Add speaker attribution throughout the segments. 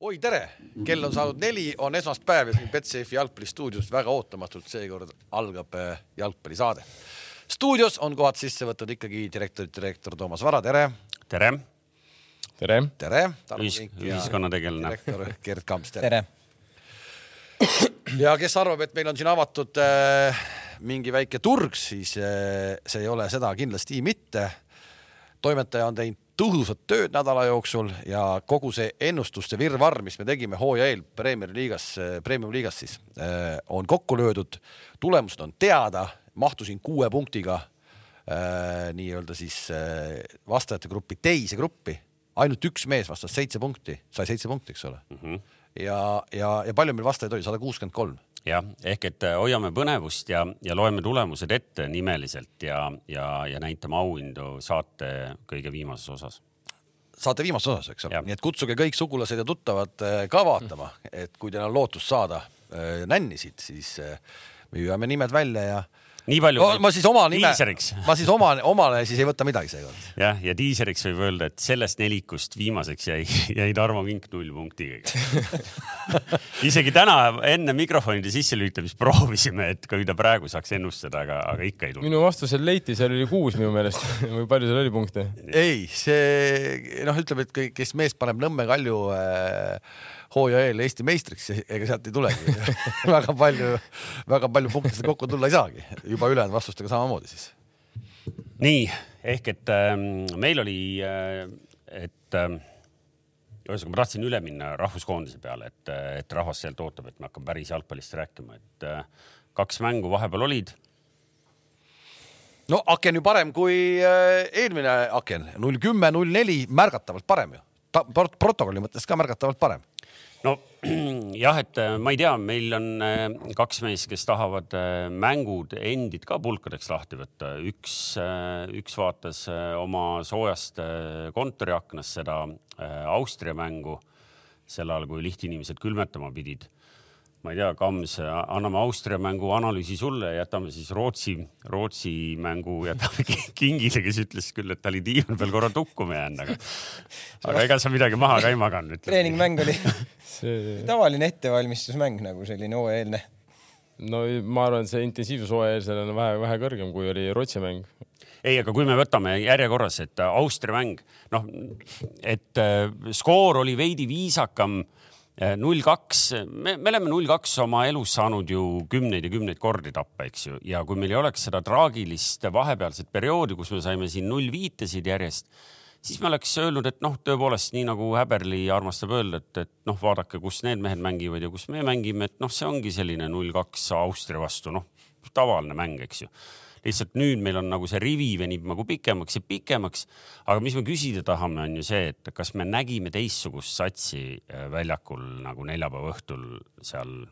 Speaker 1: oi tere, kell on saanud neli, on esmaspäev ja siin Betsafe jalgpallistuudios väga ootamatult seekord algab äh, jalgpallisaade. stuudios on kohad sisse võtnud ikkagi direktor, direktor Toomas Vara, tere.
Speaker 2: tere.
Speaker 3: tere.
Speaker 1: tere.
Speaker 2: Ühis, ühiskonnategelane.
Speaker 1: direktor Gerd Kamps,
Speaker 3: tere, tere..
Speaker 1: ja kes arvab, et meil on siin avatud äh, mingi väike turg, siis äh, see ei ole seda kindlasti mitte. toimetaja on teinud tõhusat tööd nädala jooksul ja kogu see ennustuste virvarr, mis me tegime hooaja eel Premier liigas, Premium liigas siis, on kokku löödud, tulemused on teada, mahtusin kuue punktiga äh, nii-öelda siis äh, vastajate gruppi teise gruppi, ainult üks mees vastas seitse punkti, sai seitse punkti, eks ole. Mm. -hmm. ja, ja, ja palju meil vastajaid oli, sada kuuskümmend kolm
Speaker 2: jah, ehk et hoiame põnevust ja, ja loeme tulemused ette nimeliselt ja, ja, ja näitame auhindu saate kõige viimases osas.
Speaker 1: Saate viimases osas, eks ole, nii et kutsuge kõik sugulased ja tuttavad ka vaatama, et kui teil on lootust saada nännisid, siis me hüüame nimed välja ja
Speaker 2: nii palju
Speaker 1: no,. ma siis oma nime, ma siis oma, omale siis ei võta midagi seekord.
Speaker 2: jah, ja diiseriks võib öelda, et sellest nelikust viimaseks jäi, jäi Tarmo Kink null punktiga isegi täna enne mikrofonide sisselülitamist proovisime, et kui ta praegu saaks ennustada, aga, aga ikka ei tulnud.
Speaker 3: minu vastusel leiti, seal oli kuus minu meelest või palju seal oli punkte?
Speaker 1: ei, see noh, ütleme, et kes mees paneb Nõmme Kalju äh, hooaja eel Eesti meistriks, ega sealt ei tulegi. Väga palju, väga palju punkte kokku tulla ei saagi, juba ülejäänud vastustega samamoodi siis.
Speaker 2: nii ehk et äh, meil oli äh,, et äh, ühesõnaga ma tahtsin üle minna rahvuskoondise peale, et, et rahvas sealt ootab, et me hakkame päris jalgpallist rääkima, et äh, kaks mängu vahepeal olid.
Speaker 1: No aken ju parem kui äh, eelmine aken, null kümme, null neli, märgatavalt parem ju. protokolli mõttes ka märgatavalt parem
Speaker 2: no jah, et äh, ma ei tea, meil on äh, kaks meest, kes tahavad äh, mängud endid ka pulkadeks lahti võtta. üks, üks vaatas oma soojast kontoriaknast seda Austria mängu sel ajal, kui lihtinimesed külmetama pidid ma ei tea, Kams, anname Austria mängu analüüsi sulle, jätame siis Rootsi, Rootsi mängu jätame Kingile, kes ütles küll, et ta oli diivani peal korra tukkuma jäänud, aga, aga ega sa midagi maha ka ei maganud.
Speaker 4: treeningmäng oli see... tavaline ettevalmistusmäng nagu selline hooajaeelne.
Speaker 3: no ma arvan, et see intensiivsus hooajaeelsel on vähe, vähe kõrgem, kui oli Rootsi mäng
Speaker 2: ei, aga kui me võtame järjekorras, et Austria mäng, noh, et äh, skoor oli veidi viisakam null kaks, me, me oleme null kaks oma elus saanud ju kümneid ja kümneid kordi tappa, eks ju, ja kui meil ei oleks seda traagilist vahepealset perioodi, kus me saime siin null viitesid järjest, siis me oleks öelnud, et noh, tõepoolest nii nagu Häberli armastab öelda, et, et noh, vaadake, kus need mehed mängivad ja kus me mängime, et noh, see ongi selline null kaks Austria vastu, noh, tavaline mäng, eks ju lihtsalt nüüd meil on nagu see rivi venib nagu pikemaks ja pikemaks. aga mis me küsida tahame, on ju see, et kas me nägime teistsugust satsi äh, väljakul nagu neljapäeva õhtul seal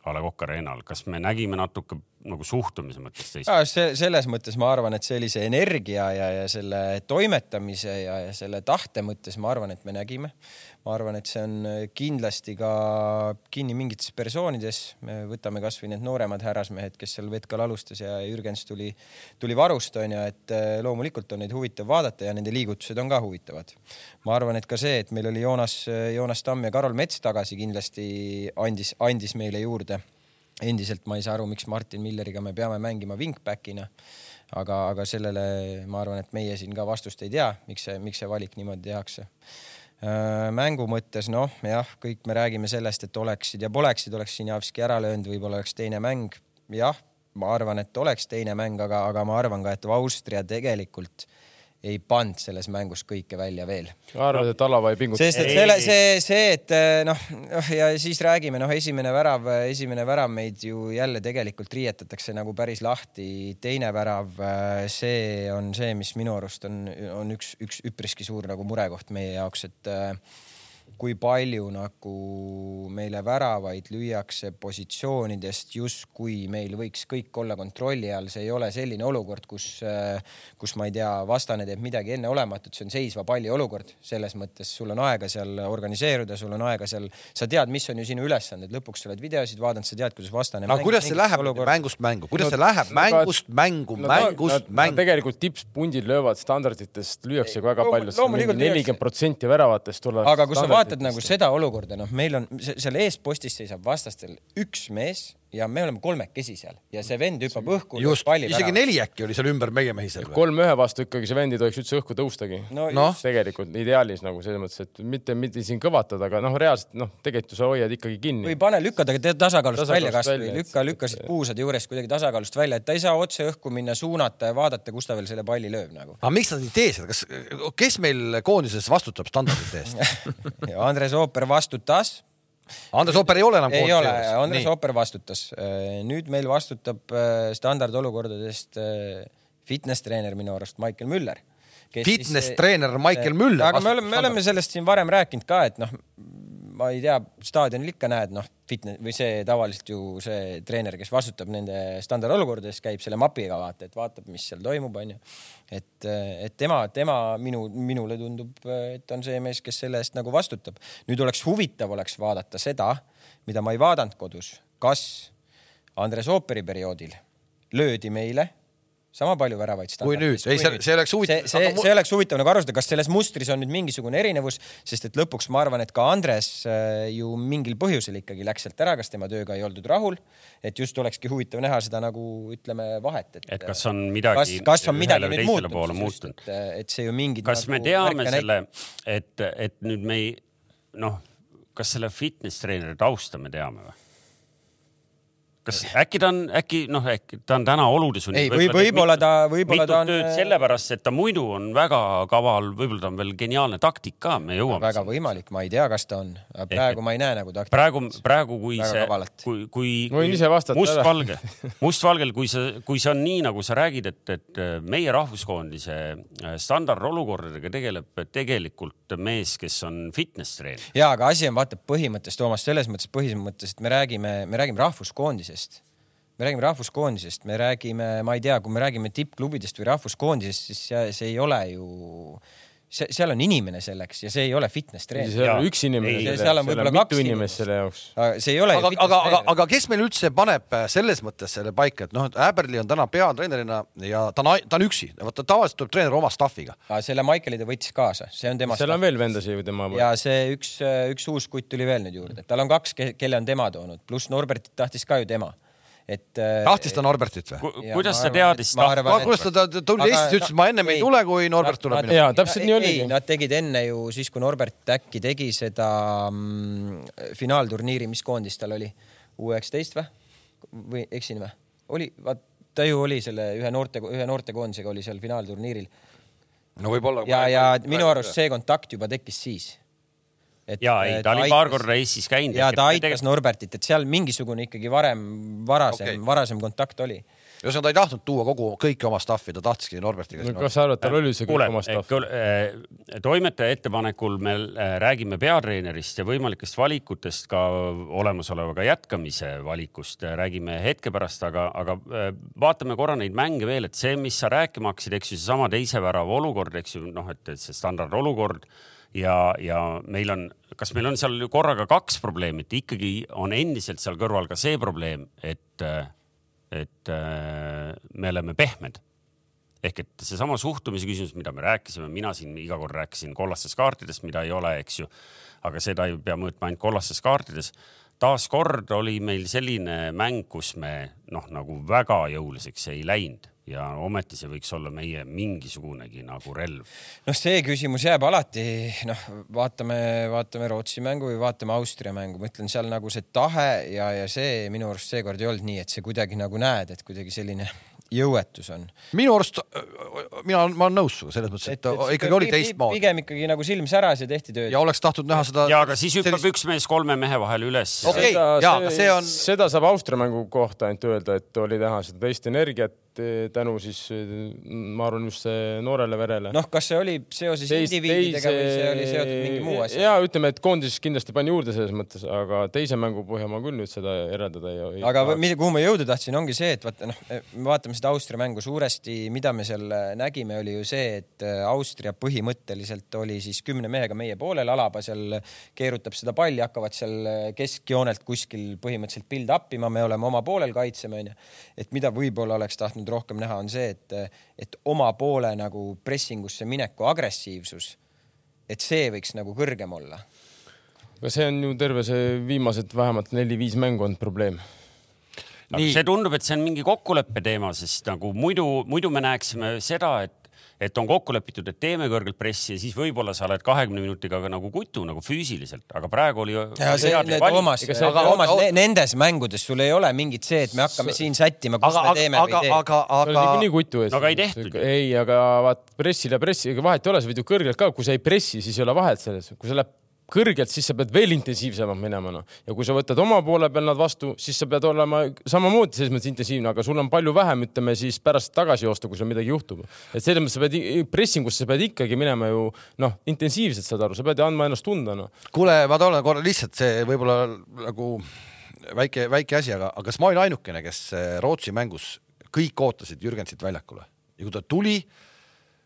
Speaker 2: A Le Coq Arena'l, kas me nägime natuke nagu suhtumise mõttes teist?
Speaker 4: See, selles mõttes ma arvan, et sellise energia ja, ja selle toimetamise ja, ja selle tahte mõttes ma arvan, et me nägime. Ma arvan, et see on kindlasti ka kinni mingites persoonides. me võtame kasvõi need nooremad härrasmehed, kes seal Vetkal alustas ja Jürgens tuli, tuli varust onju, et eh, loomulikult on neid huvitav vaadata ja nende liigutused on ka huvitavad. ma arvan, et ka see, et meil oli Joonas, Joonas Tamm ja Karol Mets tagasi kindlasti andis, andis meile juurde endiselt ma ei saa aru, miks Martin Milleriga me peame mängima wingback'ina. aga, aga sellele ma arvan, et meie siin ka vastust ei tea, miks see, miks see valik niimoodi tehakse. Äh, mängu mõttes noh, jah, kõik me räägime sellest, et oleksid ja poleksid, oleks Sinjavski ära löönud, võib-olla oleks teine mäng. jah, ma arvan, et oleks teine mäng, aga, aga ma arvan ka, et Austria tegelikult äh, ei pannud selles mängus kõike välja veel.
Speaker 3: arvad, et Alava ei pinguta?
Speaker 4: sest et selle, see, see, et eh, noh, noh ja siis räägime, noh, esimene värav, esimene värav meid ju jälle tegelikult riietatakse nagu päris lahti. teine värav, eh, see on see, mis minu arust on, on üks, üks üpriski suur nagu murekoht meie jaoks, et äh, kui palju nagu meile väravaid lüüakse positsioonidest, justkui meil võiks kõik olla kontrolli all, see ei ole selline olukord, kus, kus ma ei tea, vastane teeb midagi enneolematut, see on seisva palli olukord, selles mõttes sul on aega seal organiseeruda, sul on aega seal, sa tead, mis on ju sinu ülesanded, lõpuks sa oled videosid vaadanud, sa tead, kuidas vastane.
Speaker 1: aga kuidas see läheb olukord... mängust mängu, kuidas no, see läheb mängust no, mängu no,, mängust no, mängu?
Speaker 3: tegelikult tippspundid löövad standarditest, lüüakse väga palju, nelikümmend protsenti väravatest tulevad.
Speaker 4: aga kui sa vaatad vaatad nagu seda olukorda, noh, meil on se- seal eespostis seisab vastastel üks mees ja me oleme kolmekesi seal ja see vend hüppab õhku.
Speaker 1: just, isegi neli äkki oli seal ümber meie mehi seal.
Speaker 3: kolm ühe vastu ikkagi see vend ei tohiks üldse õhku tõustagi.
Speaker 4: no,
Speaker 1: Noh.
Speaker 4: no.,
Speaker 3: tegelikult ideaalis nagu selles mõttes, et mitte, mitte siin kõvatada, aga noh, reaalselt noh, tegelikult ju sa hoiad ikkagi kinni
Speaker 4: või. pane, lükka ta tasakaalust, tasakaalust välja kasvõi, lükka, lükka siit puusade juurest kuidagi tasakaalust välja, et ta ei saa otse õhku minna, suunata ja vaadata, kus ta veel selle palli lööb nagu.
Speaker 1: aga miks nad ei tee seda, kas, kes meil koondises vastutab standardite eest?
Speaker 4: Andres Ooper vastutas
Speaker 1: Andres Ooper ei ole enam
Speaker 4: ei ole. Andres. Ooper vastutas. nüüd meil vastutab äh, standardolukordadest äh, fitness treener minu arust Maicel Müller.
Speaker 1: Fitness treener Maicel Müller
Speaker 4: aga me oleme, me oleme sellest siin varem rääkinud ka, et noh, ma ei tea, staadionil ikka näed, noh, fitness või see tavaliselt ju see treener, kes vastutab nende standardolukordades, käib selle mapiga vaata, et vaatab, mis seal toimub, onju. et, et tema, tema minu, minule tundub, et on see mees, kes selle eest nagu vastutab. nüüd oleks huvitav oleks vaadata seda, mida ma ei vaadanud kodus, kas Andres Ooperi perioodil löödi meile sama palju väravaid
Speaker 1: Kui nüüd. Ei, see- see oleks huvitav-
Speaker 4: see, see, see oleks huvitav nagu aru saada, kas selles mustris on nüüd mingisugune erinevus, sest et lõpuks ma arvan, et ka Andres äh, ju mingil põhjusel ikkagi läks sealt ära, kas tema tööga ei oldud rahul, et just olekski huvitav näha seda nagu ütleme vahet, et
Speaker 2: et kas on midagi
Speaker 4: kas, kas on midagi nüüd muutunud,
Speaker 2: muutunud.
Speaker 4: et, et see ju mingid
Speaker 2: kas me
Speaker 4: nagu
Speaker 2: teame
Speaker 4: märke
Speaker 2: selle, et, et nüüd me ei, noh, kas selle fitness treeneri tausta me teame või? Kas äkki ta on, äkki noh, äkki ta on täna olude sunnil.
Speaker 4: Ei, või- võib-olla ta- võib-olla ta on-
Speaker 2: tööd sellepärast, et ta muidu on väga kaval, võib-olla ta on veel geniaalne taktik ka, me jõuame.
Speaker 4: väga võimalik, ma ei tea, kas ta on, praegu ma ei näe nagu taktikat.
Speaker 2: praegu, praegu, kui
Speaker 4: Väga
Speaker 2: see kui, kui.
Speaker 3: Võin ise vastata
Speaker 2: mustvalge, mustvalgel, kui see, kui see on nii, nagu sa räägid, et, et meie rahvuskoondise äh, standardolukordadega tegeleb tegelikult mees, kes on fitness treener.
Speaker 4: ja aga asi on vaata põhimõttes, Toomas, selles mõttes põhimõttes, et me räägime, me räägime rahvuskoondisest. Me räägime rahvuskoondisest, me räägime, ma ei tea, kui me räägime tippklubidest või rahvuskoondisest, siis see, see ei ole ju, see, seal on inimene selleks ja see ei ole fitness treener.
Speaker 3: seal on üks inimene
Speaker 4: seal on võib-olla kaks
Speaker 3: inimest selle jaoks.
Speaker 4: see ei ole
Speaker 1: aga, aga, aga, aga kes meil üldse paneb äh, selles mõttes selle paika, et noh, et Äberli on täna peatreenerina ja ta on, ta on üksi, vaata tavaliselt tuleb treener oma staff'iga.
Speaker 4: selle Maiceli ta võttis kaasa, see on tema.
Speaker 3: seal on veel vendasid ju tema
Speaker 4: ja see üks, üks uus kutt tuli veel nüüd juurde, et tal on kaks, kelle on tema toonud, pluss Norbertit tahtis ka ju tema. et.
Speaker 1: tahtis ta Norbertit või?
Speaker 2: Kuidas
Speaker 4: arvan,
Speaker 2: teadis
Speaker 1: kuidas ta, ta tuli
Speaker 4: Aga
Speaker 1: Eestisse, ütles, et ma ennem ei
Speaker 4: ei.
Speaker 1: tule, kui Norbert tuleb minu.
Speaker 3: jaa, täpselt nii oligi.
Speaker 4: nad tegid enne ju siis, kui Norbert äkki tegi seda mm, finaalturniiri, mis koondis tal oli, U üheksateist või? või eksin või? oli, vaat ta ju oli selle ühe noorte, ühe noortekoondisega oli seal finaalturniiril
Speaker 1: no võib-olla.
Speaker 4: ja, ja minu arust see kontakt juba tekkis siis.
Speaker 2: Ja ei, ta oli paar korda Eestis käinud.
Speaker 4: ja ta aitas Norbertit, et seal mingisugune ikkagi varem, varasem okay., varasem kontakt oli.
Speaker 1: ühesõnaga ta ei tahtnud tuua kogu, kõiki oma staff'i, ta tahtiski Norbertiga
Speaker 3: no kas sa arvad, tal oli see kõik oma, staff?
Speaker 2: toimetaja ettepanekul me äh, räägime peatreenerist ja võimalikest valikutest ka olemasolevaga jätkamise valikust, räägime hetke pärast, aga, aga vaatame korra neid mänge veel, et see, mis sa rääkima hakkasid, eks ju, seesama teise värava olukord, eks ju, noh, et, et see standardolukord ja, ja meil on, kas meil on seal korraga kaks probleemi, et ikkagi on endiselt seal kõrval ka see probleem, et, et äh, me oleme pehmed ehk et seesama suhtumise küsimus, mida me rääkisime, mina siin iga kord rääkisin kollastest kaartidest, mida ei ole, eks ju. aga seda ei pea mõõtma ainult kollastes kaartides. taaskord oli meil selline mäng, kus me noh, nagu väga jõuliseks ei läinud ja ometi see võiks olla meie mingisugunegi nagu relv.
Speaker 4: noh, see küsimus jääb alati, noh, vaatame, vaatame Rootsi mängu või vaatame Austria mängu, ma ütlen seal nagu see tahe ja, ja see minu arust seekord ei olnud nii, et see kuidagi nagu näed, et kuidagi selline jõuetus on.
Speaker 1: minu arust, mina, ma olen nõus sinuga selles mõttes, et, et ikkagi oli teistmoodi
Speaker 4: pigem ikkagi nagu silm säras ja tehti tööd
Speaker 1: ja. oleks tahtnud näha seda.
Speaker 2: ja aga siis hüppab üks mees kolme mehe vahel üles.
Speaker 1: Okei, jaa, aga see on-
Speaker 3: seda saab Austria mängu kohta ainult öelda, et oli näha seda teist energiat eh, tänu siis eh, ma arvan just noorele verele.
Speaker 4: noh, kas see oli seoses indiviididega või see oli seotud mingi muu asjaga?
Speaker 3: ja ütleme, et koondis kindlasti pani juurde selles mõttes, aga teise mängu põhjal ma küll nüüd seda eraldada ei, ei
Speaker 4: aga mida, kuhu ma jõuda tahtsin, ongi see, et vaata noh, me vaatame seda Austria mängu suuresti, mida me seal nägime, oli ju see, et äh, Austria põhimõtteliselt oli siis kümne mehega meie poolel, Alaba seal keerutab seda palli, hakkavad seal keskjoonelt kuskil põhimõtteliselt build up ima, me oleme oma poolel, kaitseme onju. et mida võib-olla oleks tahtnud rohkem näha, on see, et, et oma poole nagu pressingusse mineku agressiivsus, et see võiks nagu kõrgem olla
Speaker 3: aga see on ju terve see viimased vähemalt neli-viis mängu olnud probleem.
Speaker 2: Nii. see tundub, et see on mingi kokkuleppe teema, sest nagu muidu, muidu me näeksime seda, et et on kokku lepitud, et teeme kõrgelt pressi ja siis võib-olla sa oled kahekümne minutiga nagu kutu nagu füüsiliselt, aga praegu oli.
Speaker 4: Nendes mängudes sul ei ole mingit see, et me hakkame siin sättima, kus aga, me teeme
Speaker 1: aga, või ei tee. aga, aga,
Speaker 3: aga. niikuinii kutu ees.
Speaker 2: aga ei tehtud.
Speaker 3: ei, aga vaat pressil ja pressi, ega vahet ei ole, sa võid ju kõrgelt ka, kui sa ei pressi, siis ei ole vahet selles, kui sa lähed kõrgelt, siis sa pead veel intensiivsemalt minema, noh. ja kui sa võtad oma poole peal nad vastu, siis sa pead olema samamoodi selles mõttes intensiivne, aga sul on palju vähem, ütleme siis pärast tagasi joosta, kui sul midagi juhtub. et selles mõttes sa pead pressingusse, sa pead ikkagi minema ju noh, intensiivselt, saad aru, sa pead andma ennast tunda, noh.
Speaker 1: kuule, ma toon korra lihtsalt see võib-olla nagu väike, väike asi, aga, aga kas ma olin ainukene, kes eh, Rootsi mängus kõik ootasid Jürgensit väljakule ja kui ta tuli.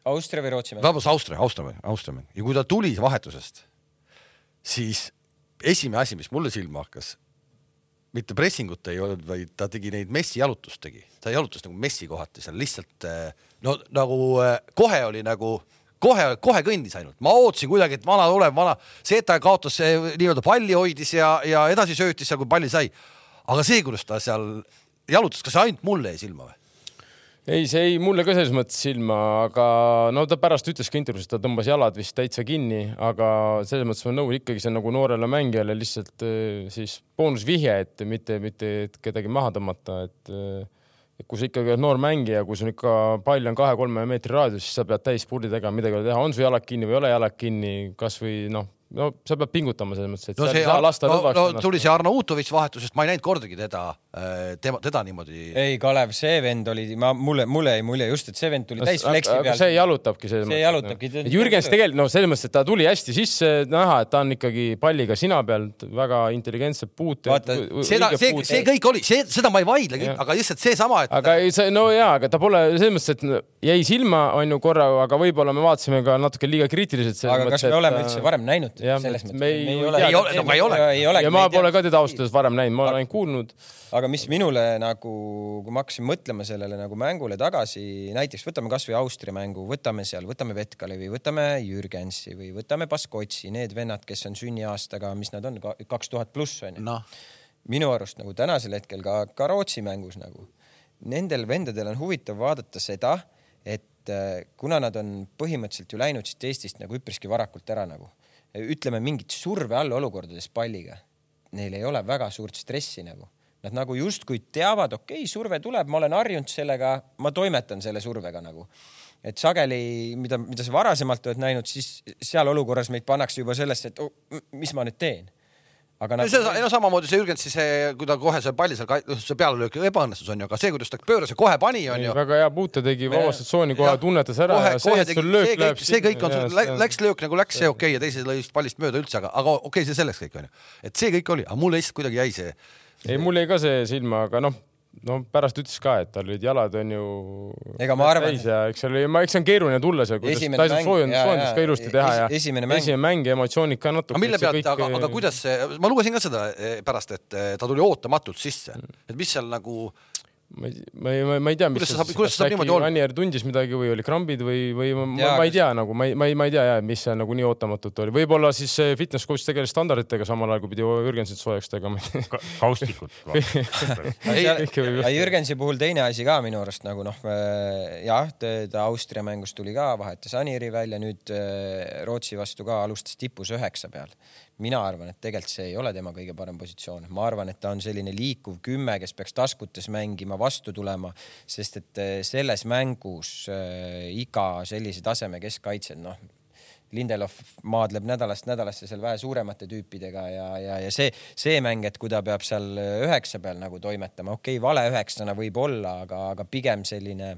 Speaker 4: Austria või Rootsi mäng?
Speaker 1: vabandust, Austria, Austria mäng, Austria mäng ja kui ta tuli vahetusest siis esimene asi, mis mulle silma hakkas, mitte pressingut ei olnud, vaid ta tegi neid messi jalutust tegi, ta jalutas nagu messi kohati seal lihtsalt eh, no nagu eh, kohe oli nagu kohe, kohe kõndis ainult, ma ootasin kuidagi, et vana tuleb, vana, see, et ta kaotas nii-öelda palli hoidis ja, ja edasi söötis seal, kui palli sai. aga see, kuidas ta seal jalutas, kas ainult mulle jäi silma või?
Speaker 3: Ei, see jäi mulle ka selles mõttes silma, aga no ta pärast ütles ka intervjuus, et ta tõmbas jalad vist täitsa kinni, aga selles mõttes ma nõus ikkagi see on nagu noorele mängijale lihtsalt eh, siis boonusvihje, et mitte, mitte et kedagi maha tõmmata, eh, et kui sa ikkagi oled noor mängija, kui sul ikka pall on kahe-kolme meetri raadius, siis sa pead täis spurdi tegema, midagi ei ole teha, on su jalad kinni või ei ole jalad kinni, kasvõi noh, no sa pead pingutama selles mõttes, et
Speaker 1: no, see, ei saa lasta no, no, tuli see Arno Utovitš vahetusest, ma ei näinud kordagi teda, äh, tema, teda niimoodi.
Speaker 4: ei, Kalev, see vend oli, ma, mulle, mulle jäi mulje just, et see vend tuli täis fleksi peal.
Speaker 3: see jalutabki selles
Speaker 4: mõttes. see jalutabki.
Speaker 3: Jürgens tegelikult, no selles mõttes, et ta tuli hästi sisse, näha, et ta on ikkagi palliga sina peal, väga intelligentsed puuted.
Speaker 1: vaata, seda, see, see kõik oli, see, seda ma ei vaidle, aga lihtsalt seesama, et.
Speaker 3: aga ei, see, no jaa, aga ta pole selles mõttes, et jäi silma, on ju korra, aga võib-olla me vaatasime ka natuke liiga kriitiliselt.
Speaker 4: aga kas me oleme üldse varem näinud selles mõttes?
Speaker 3: ei, ei ole, ei ole,
Speaker 1: ma ei ole.
Speaker 3: ja ma pole ka teda ausalt öeldes varem näinud, ma olen ainult kuulnud.
Speaker 4: aga mis minule nagu, kui ma hakkasin mõtlema sellele nagu mängule tagasi, näiteks võtame kasvõi Austria mängu, võtame seal, võtame Vetkalevi, võtame Jürgensi või võtame Baskotsi, need vennad, kes on sünniaastaga, mis nad on, kaks tuhat pluss onju no.. minu arust nagu tänasel hetkel ka, ka Rootsi mängus nagu, nendel vendadel on huvitav vaadata seda, et äh, kuna nad on põhimõtteliselt ju läinud siit Eestist nagu üpriski varakult ära nagu ütleme mingit surve all olukordades palliga, neil ei ole väga suurt stressi nagu. Nad nagu justkui teavad, okei okay,, surve tuleb, ma olen harjunud sellega, ma toimetan selle survega nagu. et sageli, mida, mida sa varasemalt oled näinud, siis seal olukorras meid pannakse juba sellesse, et oh, mis ma nüüd teen
Speaker 1: aga nagu... see, no samamoodi see Jürgens siis, kui ta kohe see palli seal, noh, see pealelöök ebaõnnestus on ju, aga see, kuidas ta pööras ja kohe pani, on ju.
Speaker 3: väga hea puute tegi, vabastas tsooni kohe, tunnetas ära kohe, ja see, et sul löök
Speaker 1: see, läheb. see kõik on, läks löök nagu läks, see okei okay, ja teise lõi pallist mööda üldse, aga, aga okei okay,, see selleks kõik on ju. et see kõik oli, aga mulle lihtsalt kuidagi jäi see.
Speaker 3: ei, mul jäi ka see silma, aga noh no pärast ütles ka, et tal olid jalad on ju.
Speaker 4: ega ma arvan.
Speaker 3: ja eks seal oli, ma, eks see on keeruline tulla seal, kuidas ta saa soojendust, soojendust ka ilusti teha ja
Speaker 4: esimene mäng,
Speaker 3: esimene mäng ja emotsioonid ka natuke.
Speaker 1: aga mille pealt, aga, aga kuidas see, ma lugesin ka seda eh, pärast, et eh, ta tuli ootamatult sisse, et mis seal nagu
Speaker 3: ma ei, ma ei, ma ei tea, mis
Speaker 1: kuidas see saab, kuidas see saab niimoodi olla?
Speaker 3: Anier tundis midagi või oli krambid või, või ma, ja, ma ei tea nagu, ma ei, ma ei, ma ei tea jah, mis see nagu nii ootamatult oli, võib-olla siis fitness coach tegeles standarditega samal ajal, kui pidi Jürgensit soojaks tegema
Speaker 2: Ka. kaustikud
Speaker 4: Jürgensi puhul teine asi ka minu arust nagu noh, äh, jah, ta Austria mängust tuli ka, vahetas Anieri välja, nüüd äh, Rootsi vastu ka alustas tipus üheksa peal mina arvan, et tegelikult see ei ole tema kõige parem positsioon, ma arvan, et ta on selline liikuv kümme, kes peaks taskutes mängima, vastu tulema, sest et eh, selles mängus äh, iga sellise taseme keskkaitsjad, noh, Lindelov maadleb nädalast nädalasse seal vähe suuremate tüüpidega ja, ja, ja see, see mäng, et kui ta peab seal üheksa peal nagu toimetama, okei okay,, vale üheksana võib olla, aga, aga pigem selline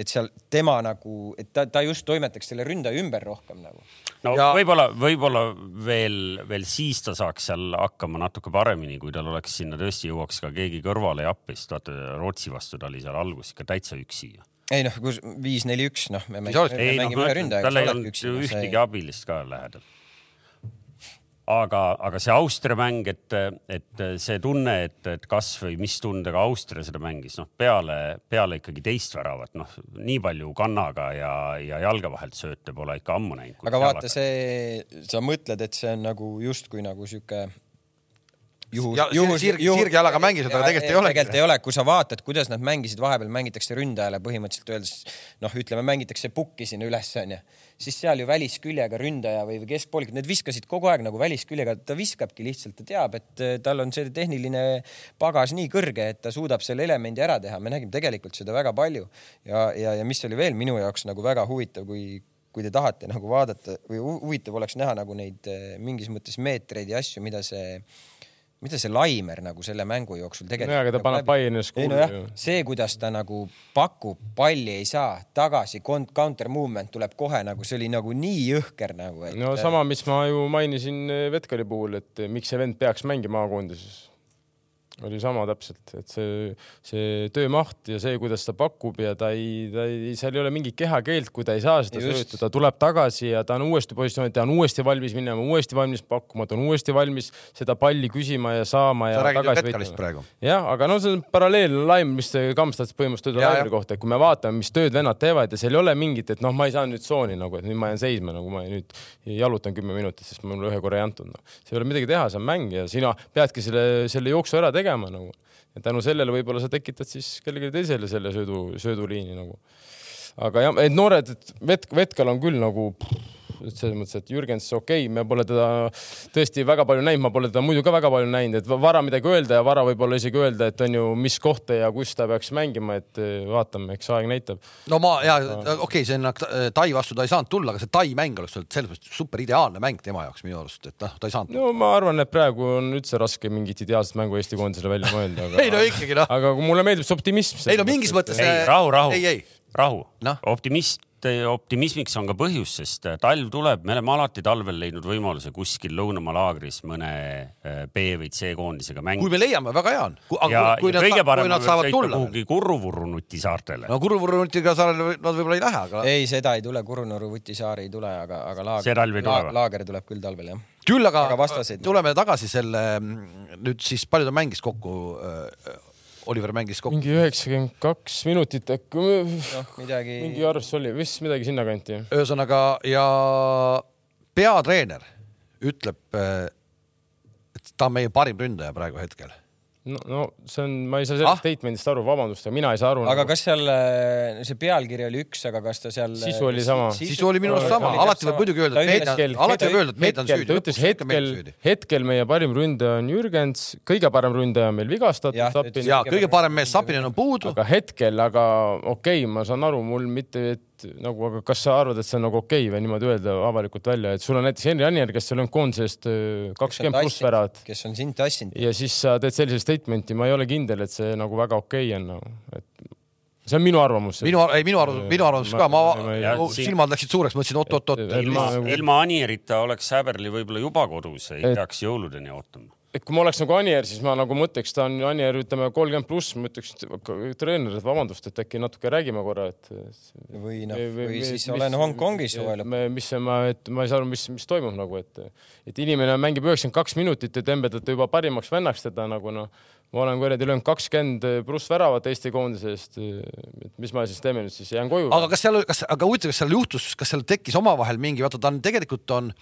Speaker 4: et seal tema nagu, et ta, ta just toimetaks selle ründaja ümber rohkem nagu.
Speaker 2: No ja... võib-olla, võib-olla veel, veel siis ta saaks seal hakkama natuke paremini, kui tal oleks sinna tõesti jõuaks ka keegi kõrvale ja appi, sest vaata Rootsi vastu ta oli seal alguses ikka täitsa üksi
Speaker 4: ei noh, kus viis, neli, üks, noh, me
Speaker 2: mängime, me mängime ühe ründajaga. tal ei olnud ühtegi abilist ka lähedal aga, aga see Austria mäng, et, et see tunne, et, et kas või mis tundega Austria seda mängis, noh, peale, peale ikkagi teist väravat, noh, nii palju kannaga ja, ja jalge vahelt sööte pole ikka ammu näinud.
Speaker 4: aga vaata see, sa mõtled, et see on nagu justkui nagu sihuke
Speaker 1: juhus, juhus, sirg, sirgjalaga mängisid, aga tegelikult ei ole.
Speaker 4: tegelikult ei ole, kui sa vaatad, kuidas nad mängisid, vahepeal mängitakse ründajale põhimõtteliselt öeldes, noh, ütleme, mängitakse pukki sinna üles, onju, siis seal ju välisküljega ründaja või keskpoolik, need viskasid kogu aeg nagu välisküljega, ta viskabki lihtsalt, ta teab, et eh, tal on see tehniline pagas nii kõrge, et ta suudab selle elemendi ära teha. me nägime tegelikult seda väga palju ja, ja, ja mis oli veel minu jaoks nagu väga huvitav, kui kui te tahate nagu vaadata või huvitav oleks näha nagu neid eh, mingis mõttes meetreid ja asju, mida see äh, mida see Laimer nagu selle mängu jooksul tegelikult.
Speaker 3: nojah, aga ta
Speaker 4: nagu
Speaker 3: paneb Bayernis
Speaker 4: kuulda no. see, kuidas ta nagu pakub, palli ei saa, tagasi counter movement tuleb kohe nagu, see oli nagu nii jõhker nagu
Speaker 3: et.... no sama, mis ma ju mainisin Vetkali puhul, et miks see vend peaks mängima A-koondises oli sama täpselt, et see, see töömaht ja see, kuidas ta pakub ja ta ei, ta ei, seal ei ole mingit kehakeelt, kui ta ei saa seda sööta, ta tuleb tagasi ja ta on uuesti positsioonil, ta on uuesti valmis minema, uuesti valmis pakkuma, ta on uuesti valmis seda palli küsima ja saama ja tagasi
Speaker 1: võitma.
Speaker 3: jah, aga no see on paralleelne laim, mis Kamstats põhimõtteliselt ütleb Laimri kohta, et kui me vaatame, mis tööd vennad teevad ja seal ei ole mingit, et noh, ma ei saa nüüd tsooni nagu, et nüüd ma jään seisma, nagu ma nüüd jalutan kümme minutit, sest mul ühe korra ei antud no.. see ei ole midagi teha, see on mäng ja sina peadki selle, selle jooksu ära tegema tegema nagu. ja tänu sellele võib-olla sa tekitad siis kellelegi teisele selle söödu, sööduliini nagu. aga jah, et noored, et Vet-, Vetkal on küll nagu pff, selles mõttes, et Jürgens, okei okay,, me pole teda tõesti väga palju näinud, ma pole teda muidu ka väga palju näinud, et vara midagi öelda ja vara võib-olla isegi öelda, et on ju, mis kohta ja kus ta peaks mängima, et eh, vaatame, eks aeg näitab.
Speaker 1: no ma ja okei okay,, see on Tai vastu ta ei saanud tulla, aga see Tai mäng oleks olnud selles mõttes super ideaalne mäng tema jaoks minu arust, et noh, ta ei saanud.
Speaker 3: no ma arvan, et praegu on üldse raske mingit ideaalset mängu Eesti koondisele välja mõelda, aga
Speaker 1: ei no ikkagi noh.
Speaker 3: aga mulle meeldib see optimism.
Speaker 1: ei no mingis mõttes.
Speaker 2: ei, rahu, rahu. rahu no., optimist et optimismiks on ka põhjus, sest äh, talv tuleb, me oleme alati talvel leidnud võimaluse kuskil lõunamaa laagris mõne äh, B või C koondisega mängida.
Speaker 1: kui me leiame, väga hea on.
Speaker 2: ja, ja kõige parem on sõita kuhugi Kurruvurrunuti saartele.
Speaker 1: no Kurruvurrunutiga saarele nad võib-olla ei lähe, aga.
Speaker 4: ei, seda ei tule, Kurruvurrunuti saar ei tule, aga, aga laager.
Speaker 2: või?
Speaker 4: laager tuleb küll talvel jah
Speaker 1: küll aga, aga tuleme tagasi selle nüüd siis palju ta mängis kokku äh, Oliver mängis kokku?
Speaker 3: mingi üheksakümmend kaks minutit äkki no,. Midagi... mingi arv oli, vist midagi sinnakanti.
Speaker 1: ühesõnaga ja peatreener ütleb, et ta on meie parim ründaja praegu hetkel
Speaker 3: no, no see on, ma ei saa sellest ah? statement'ist aru, vabandust, aga mina ei saa aru.
Speaker 4: aga nagu... kas seal, äh, see pealkiri oli üks, aga kas ta seal.
Speaker 3: sisu oli sama.
Speaker 1: sisu oli minu arust sama, alati võib muidugi öelda, et mehed, alati võib öelda, et mehed on süüdi.
Speaker 3: ta ütles hetkel, hetkel meie parim ründaja on Jürgens, kõige parem ründaja on meil vigastatud.
Speaker 1: ja kõige parem mees Sapinen on puudu.
Speaker 3: aga hetkel, aga okei okay,, ma saan aru, mul mitte, et nagu, aga kas sa arvad, et see on nagu okei okay või niimoodi öelda avalikult välja, et sul on näiteks Henri Anier, kes seal on koondise eest äh, kakskümmend pluss väravat.
Speaker 4: kes on sind tassinud.
Speaker 3: ja siis sa teed sellise statement'i, ma ei ole kindel, et see nagu väga okei okay on nagu, et see on minu arvamus.
Speaker 1: minu, ei minu arvamus, minu arvamus ka, ma, ma, ma, silmad läksid suureks, mõtlesin oot-oot-oot.
Speaker 2: ilma, ilma Anierita oleks Häberli võib-olla juba kodus, ei et... peaks jõuludeni ootama
Speaker 3: et kui ma oleks nagu Anier, siis ma nagu mõtleks, ta on Anier, ütleme kolmkümmend pluss, ma ütleks treener, et vabandust, et äkki natuke räägime korra, et.
Speaker 4: või noh, või, või siis mis, olen Hongkongis suvel.
Speaker 3: mis ma, et ma ei saa aru, mis, mis toimub nagu, et, et inimene mängib üheksakümmend kaks minutit ja tembeldate juba parimaks vennaks teda nagu noh. ma olen kuradi löönud kakskümmend pluss väravat Eesti koondise eest. et mis ma siis teeme nüüd siis, jään koju.
Speaker 1: aga kas seal, kas, aga huvitav, kas seal juhtus, kas seal tekkis omavahel mingi, vaata ta on tegelikult on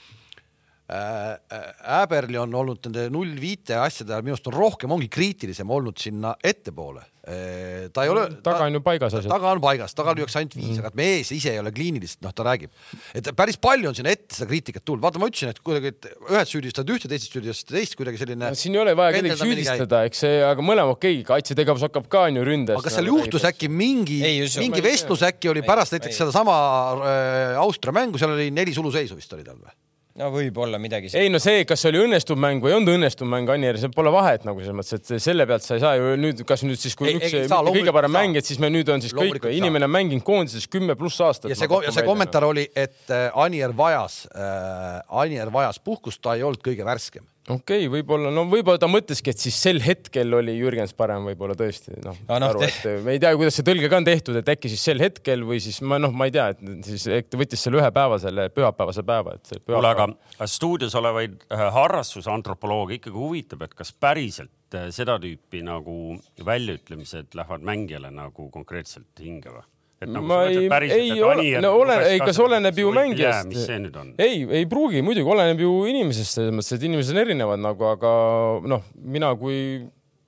Speaker 1: Äberli äh, on olnud nende null viite asjade ajal minu arust on rohkem, ongi kriitilisem olnud sinna ettepoole. Äh, ta ei ole.
Speaker 3: taga on ju paigas asjad.
Speaker 1: taga on paigas, taga lüüakse ainult viis mm., aga mees ise ei ole kliiniliselt, noh, ta räägib, et päris palju on sinna ette seda kriitikat tulnud. vaata, ma ütlesin, et kuidagi, et ühed süüdistavad ühte, teised süüdistavad teist, kuidagi selline
Speaker 3: no,. siin ei ole vaja kedagi süüdistada, eks see, aga mõlema okei okay,, kaitsetegevus hakkab ka on ju ründes.
Speaker 1: aga kas seal juhtus äkki mingi, mingi vestlus äkki oli pärast näiteks sedasama äh, Austria mängu, seal oli neli suluseisu vist oli tal või?
Speaker 4: No võib-olla midagi.
Speaker 3: ei no see, kas oli õnnestuv mäng või ei olnud õnnestuv mäng, Anier, see pole vahet nagu selles mõttes, et selle pealt sa ei saa ju nüüd, kas nüüd siis, kui ei, üks ei, saa, kõige parem mäng, et siis me nüüd on siis kõik, inimene on mänginud koondises kümme pluss aastat.
Speaker 1: ja see, ja see kommentaar oli, et äh, Anier vajas äh,, Anier vajas puhkust, ta ei olnud kõige värskem
Speaker 3: okei okay,, võib-olla, no võib-olla ta mõtleski, et siis sel hetkel oli Jürgens parem, võib-olla tõesti, noh
Speaker 4: noh,
Speaker 3: aru, et me ei tea, kuidas see tõlge ka on tehtud, et äkki siis sel hetkel või siis ma noh, ma ei tea, et siis äkki ta võttis selle ühe päeva, selle pühapäevase päeva, et see
Speaker 2: kuule, aga
Speaker 3: pühapäev.
Speaker 2: stuudios olevaid äh, harrastusantropolooge ikkagi huvitab, et kas päriselt äh, seda tüüpi nagu väljaütlemised lähevad mängijale nagu konkreetselt hinge või? Et nagu
Speaker 3: ma ei,
Speaker 2: päriselt,
Speaker 3: ei ole no ole,
Speaker 2: luges
Speaker 3: ei,
Speaker 2: ka
Speaker 3: kas oleneb ju mängijast. ei, ei pruugi, muidugi oleneb ju inimesest selles mõttes, et inimesed on erinevad nagu, aga noh, mina kui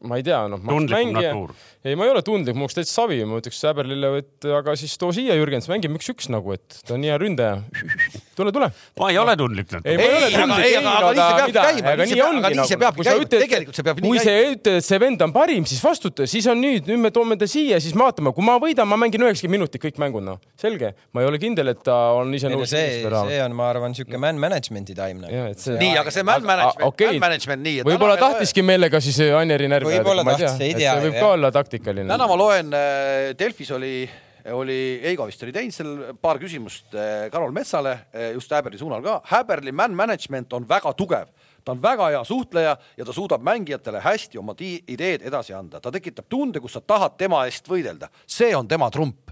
Speaker 3: ma ei tea, noh.
Speaker 2: Tundlikum natuur.
Speaker 3: ei, ma ei ole tundlik, mul oleks täitsa savi, ma ütleks Säberlile, et aga siis too siia Jürgens, mängime üks-üks nagu, et ta on nii hea ründaja. tule, tule.
Speaker 2: ma ei ole tundlik natuur.
Speaker 3: ei, ei
Speaker 1: aga- ei, aga- aga nii see
Speaker 3: mida,
Speaker 1: käima,
Speaker 3: aga
Speaker 1: nii
Speaker 3: ongi nagu,
Speaker 1: peabki
Speaker 3: kui sa
Speaker 1: käima,
Speaker 3: ütled,
Speaker 1: tegelikult see peab nii
Speaker 3: kui sa ütled, et see vend on parim, siis vastuta, siis on nüüd, nüüd me toome ta siia, siis vaatame, kui ma võidan, ma mängin üheksakümmend minutit kõik mängud, noh, selge. ma ei ole kindel, et ta on ise nõus.
Speaker 4: see, see on, ma arvan, niisugune man management'i time nagu.
Speaker 1: Nii, aga see man management, man management nii.
Speaker 3: võib-olla tahtiski meelega siis Anjeri närvi
Speaker 4: Võib-olla
Speaker 3: ma ei tea, see võib ka olla taktikaline.
Speaker 1: täna ma loen, Delfis oli, oli Eigo vist oli teinud seal paar küsimust eh, Karol Metsale eh, just Häberli suunal ka. Häberli man management on väga tugev, ta on väga hea suhtleja ja ta suudab mängijatele hästi oma ideed edasi anda, ta tekitab tunde, kus sa tahad tema eest võidelda, see on tema trump.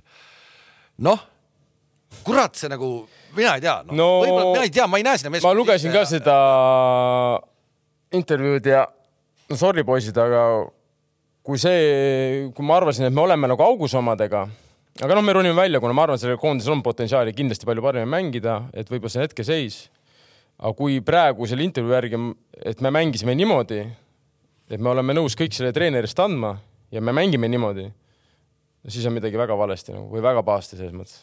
Speaker 1: noh, kurat, see nagu, mina ei tea no,,
Speaker 3: No
Speaker 1: võib-olla mina ei tea, ma ei näe sinna
Speaker 3: ma lugesin ka seda intervjuud ja no sorry poisid, aga kui see, kui ma arvasin, et me oleme nagu augus omadega, aga noh, me ronime välja, kuna ma arvan, sellel koondisel on potentsiaali kindlasti palju paremini mängida, et võib-olla see on hetkeseis. aga kui praegu selle intervjuu järgi, et me mängisime niimoodi, et me oleme nõus kõik selle treenerist andma ja me mängime niimoodi, siis on midagi väga valesti nagu või väga pahasti selles mõttes.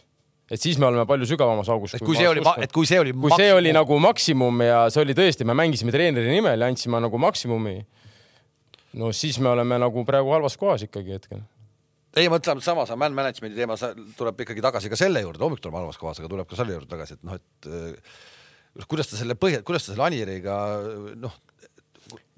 Speaker 3: et siis me oleme palju sügavamas augus.
Speaker 1: et kui see oli, et kui see oli
Speaker 3: kui see oli nagu maksimum ja see oli tõesti, me mängisime treeneri nimel ja andsime nagu maksimumi. no siis me oleme nagu praegu halvas kohas ikkagi hetkel.
Speaker 1: ei, ma ütlen sama, see man management'i teema tuleb ikkagi tagasi ka selle juurde, hommikul oleme halvas kohas, aga tuleb ka selle juurde tagasi, et noh, et äh, kuidas ta selle põhja, kuidas ta selle Anieriga noh,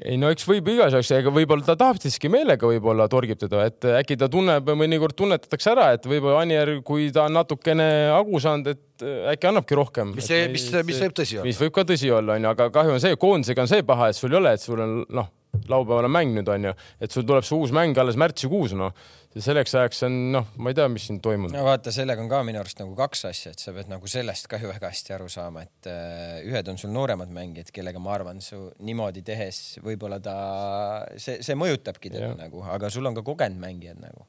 Speaker 3: ei no eks võib igasuguseid, ega võib-olla ta tahtiski meelega võib-olla torgib teda, et äkki ta tunneb, mõnikord tunnetatakse ära, et võib-olla Anier, kui ta on natukene hagu saanud, et äkki annabki rohkem.
Speaker 1: mis see, mis, mis võib tõsi olla
Speaker 3: mis. võib ka tõsi olla, onju, aga kahju on see, koondisega on see paha, et sul ei ole, et sul on noh, laupäeval on mäng nüüd onju, et sul tuleb see uus mäng alles märtsikuus noh. selleks ajaks on noh, ma ei tea, mis siin toimunud
Speaker 4: no vaata, sellega on ka minu arust nagu kaks asja, et sa pead nagu sellest ka ju väga hästi aru saama, et äh, ühed on sul nooremad mängijad, kellega ma arvan, su niimoodi tehes võib-olla ta, see, see mõjutabki teda
Speaker 3: Jah.
Speaker 4: nagu, aga sul on ka kogenud mängijad nagu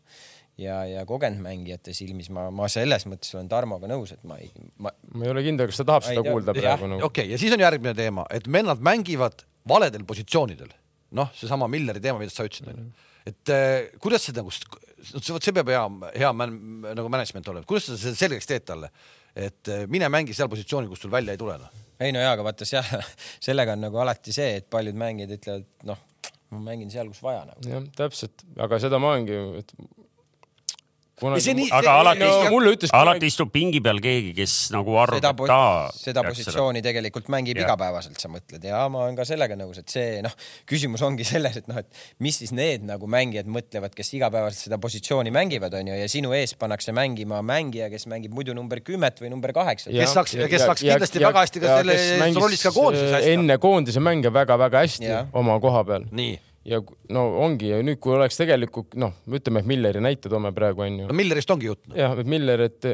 Speaker 4: ja, ja kogenud mängijate silmis ma, ma selles mõttes olen Tarmoga nõus, et ma ei, ma
Speaker 3: ma ei ole kindel, kas ta tahab seda kuulda praegu nagu.
Speaker 1: okei okay,, ja siis on järgmine teema, et vennad mängivad valedel positsioonidel. noh, seesama Milleri teema, mida sa ütlesid, onju. et eh, kuidas see nagu, vot see peab hea, hea man, nagu management olema, kuidas sa selle selgeks teed talle, et eh, mine mängi seal positsioonil, kus sul välja ei tule noh.
Speaker 4: ei no jaa, aga vaata seal, sellega on nagu alati see, et paljud mängijad ütlevad, noh, ma mängin seal, kus vaja nagu.
Speaker 3: jah, täpselt, aga seda ma olengi, et kunagi...
Speaker 1: nii-
Speaker 2: aga
Speaker 1: see-
Speaker 2: alati
Speaker 3: no mulle ütles
Speaker 2: alati istub pingi peal keegi, kes nagu arvab,
Speaker 4: seda,
Speaker 2: et ta.
Speaker 4: seda positsiooni tegelikult mängib
Speaker 2: Jah.
Speaker 4: igapäevaselt, sa mõtled ja ma olen ka sellega nõus, et see noh, küsimus ongi selles, et noh, et mis siis need nagu mängijad mõtlevad, kes igapäevaselt seda positsiooni mängivad, onju, ja sinu ees pannakse mängima mängija, kes mängib muidu number kümmet või number kaheksat.
Speaker 1: Kes saaks- kes saaks kindlasti väga hästi ka selles rollis ka koondises hästi.
Speaker 3: enne koondise mänge väga-väga hästi
Speaker 4: Jah.
Speaker 3: oma koha peal
Speaker 1: nii,
Speaker 3: ja no ongi ja nüüd, kui oleks tegelikult noh, ütleme, et Milleri näite toome praegu onju
Speaker 1: no Millerist ongi jutt no..
Speaker 3: jah, et Miller, et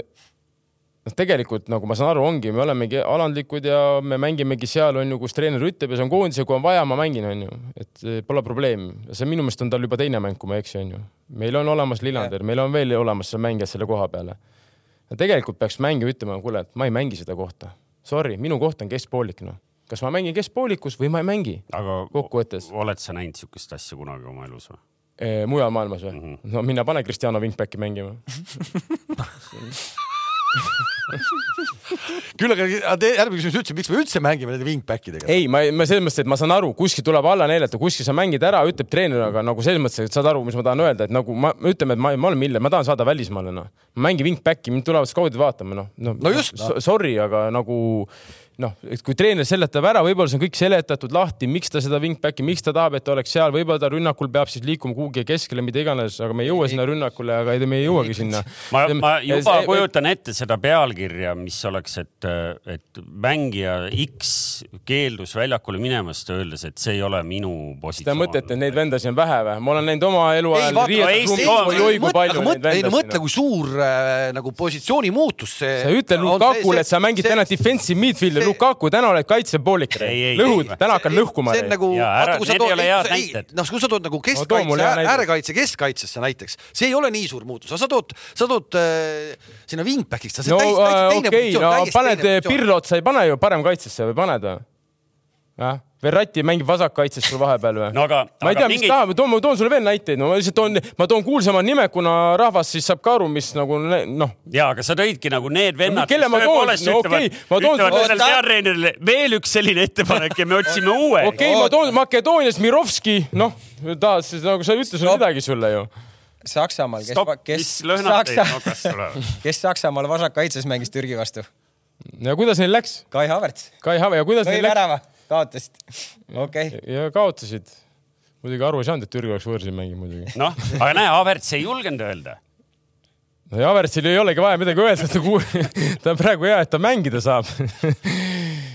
Speaker 3: noh, tegelikult nagu ma saan aru, ongi, me olemegi alandlikud ja me mängimegi seal onju, kus treener ütleb ja see on koondis ja kui on vaja, ma mängin onju, et eh, pole probleemi. see minu meelest on tal juba teine mäng, kui ma ei eksi onju. meil on olemas Lillander, meil on veel olemas mängijad selle koha peale. tegelikult peaks mängija ütlema, kuule, et ma ei mängi seda kohta. Sorry, minu koht on keskpoolik noh. Kas ma mängin keskpoolikus või ma ei mängi
Speaker 2: aga
Speaker 3: kokkuvõttes
Speaker 2: oled sa näinud siukest asja kunagi oma elus või?
Speaker 3: mujal maailmas või mm? -hmm. no mine pane Cristiano Wingbacki mängima.
Speaker 1: küll aga te- järgmine küsimus üldse, miks me üldse mängime nende wingbackidega?
Speaker 3: ei, ma, ma selles mõttes, et ma saan aru, kuskil tuleb alla neelata, kuskil sa mängid ära, ütleb treener, aga nagu selles mõttes, et saad aru, mis ma tahan öelda, et nagu ma, ütleme, et ma, ma olen Miller, ma tahan saada välismaale, noh. ma mängin wingback'i, mind tulevad skaudid vaatama, noh, noh
Speaker 1: No just,
Speaker 3: no.. Sorry, aga nagu noh, et kui treener seletab ära, võib-olla see on kõik seletatud lahti, miks ta seda wingback'i, miks ta tahab, et ta oleks seal, võib-olla ta rünnakul peab siis liikuma kuhugi keskele, mida iganes, aga me ei jõua sinna rünnakule, aga ei, me ei jõuagi sinna.
Speaker 2: ma, ma juba kujutan ette seda pealkirja, mis oleks, et, et mängija X keeldus väljakule minemast, öeldes, et see ei ole minu
Speaker 3: Te
Speaker 2: positsioon.
Speaker 3: mõtlete, et neid vendasid on vähe või? ma olen näinud oma eluajal neid
Speaker 1: mõtle, ei no mõtle,
Speaker 3: vendasid.
Speaker 1: kui suur äh, nagu positsiooni muutus see.
Speaker 3: sa ütle Lukakule, et sa mängid täna defensive midfield'i,
Speaker 1: see-
Speaker 3: Lukaku täna oled kaitsepoolik lõhud täna hakkad lõhkuma
Speaker 1: see on. nagu, noh, kui sa tood nagu keskkaitse,
Speaker 3: näide.
Speaker 1: äärekaitse keskkaitsesse näiteks, see ei ole nii suur muutus, aga sa tood, sa tood äh, sinna wingback'iks,
Speaker 3: no
Speaker 1: teine
Speaker 3: okei, no paned Pirlo otsa, ei pane ju parem kaitsesse või paned või? jah, Verratti mängib vasakkaitses sul vahepeal või?
Speaker 2: no aga,
Speaker 3: ma ei tea, mis
Speaker 2: mingeid,
Speaker 3: tahab, toon, ma toon sulle veel näiteid, no ma lihtsalt toon, ma toon kuulsamad nimed, kuna rahvas siis saab ka aru, mis nagu noh,
Speaker 2: ja aga sa tõidki nagu need vennad,
Speaker 3: kelle ma toon? No okei, ma toon
Speaker 2: ütlevad sellele peatreenerile veel üks selline ettepanek ja me otsime uue.
Speaker 3: okei okay,, ma toon Makedoonias Mirovski, noh, ta siis nagu sa ei ütle sulle midagi sulle ju.
Speaker 4: Saksamaal, kes kes Saksa, kes Saksamaal vasakkaitses mängis Türgi vastu?
Speaker 3: ja kuidas neil läks?
Speaker 4: Kai Havertz
Speaker 3: Kai Have ja kuidas
Speaker 4: lõi
Speaker 3: neil läks?
Speaker 4: kaotasid. okei okay.,
Speaker 3: ja kaotasid. muidugi aru ei saanud, et Türgi oleks võõrsil mängib muidugi.
Speaker 2: noh, aga näe, Havertz ei julgenud öelda.
Speaker 3: no ja Havertzil ei olegi vaja midagi öelda, ta ta on praegu hea, et ta mängida saab.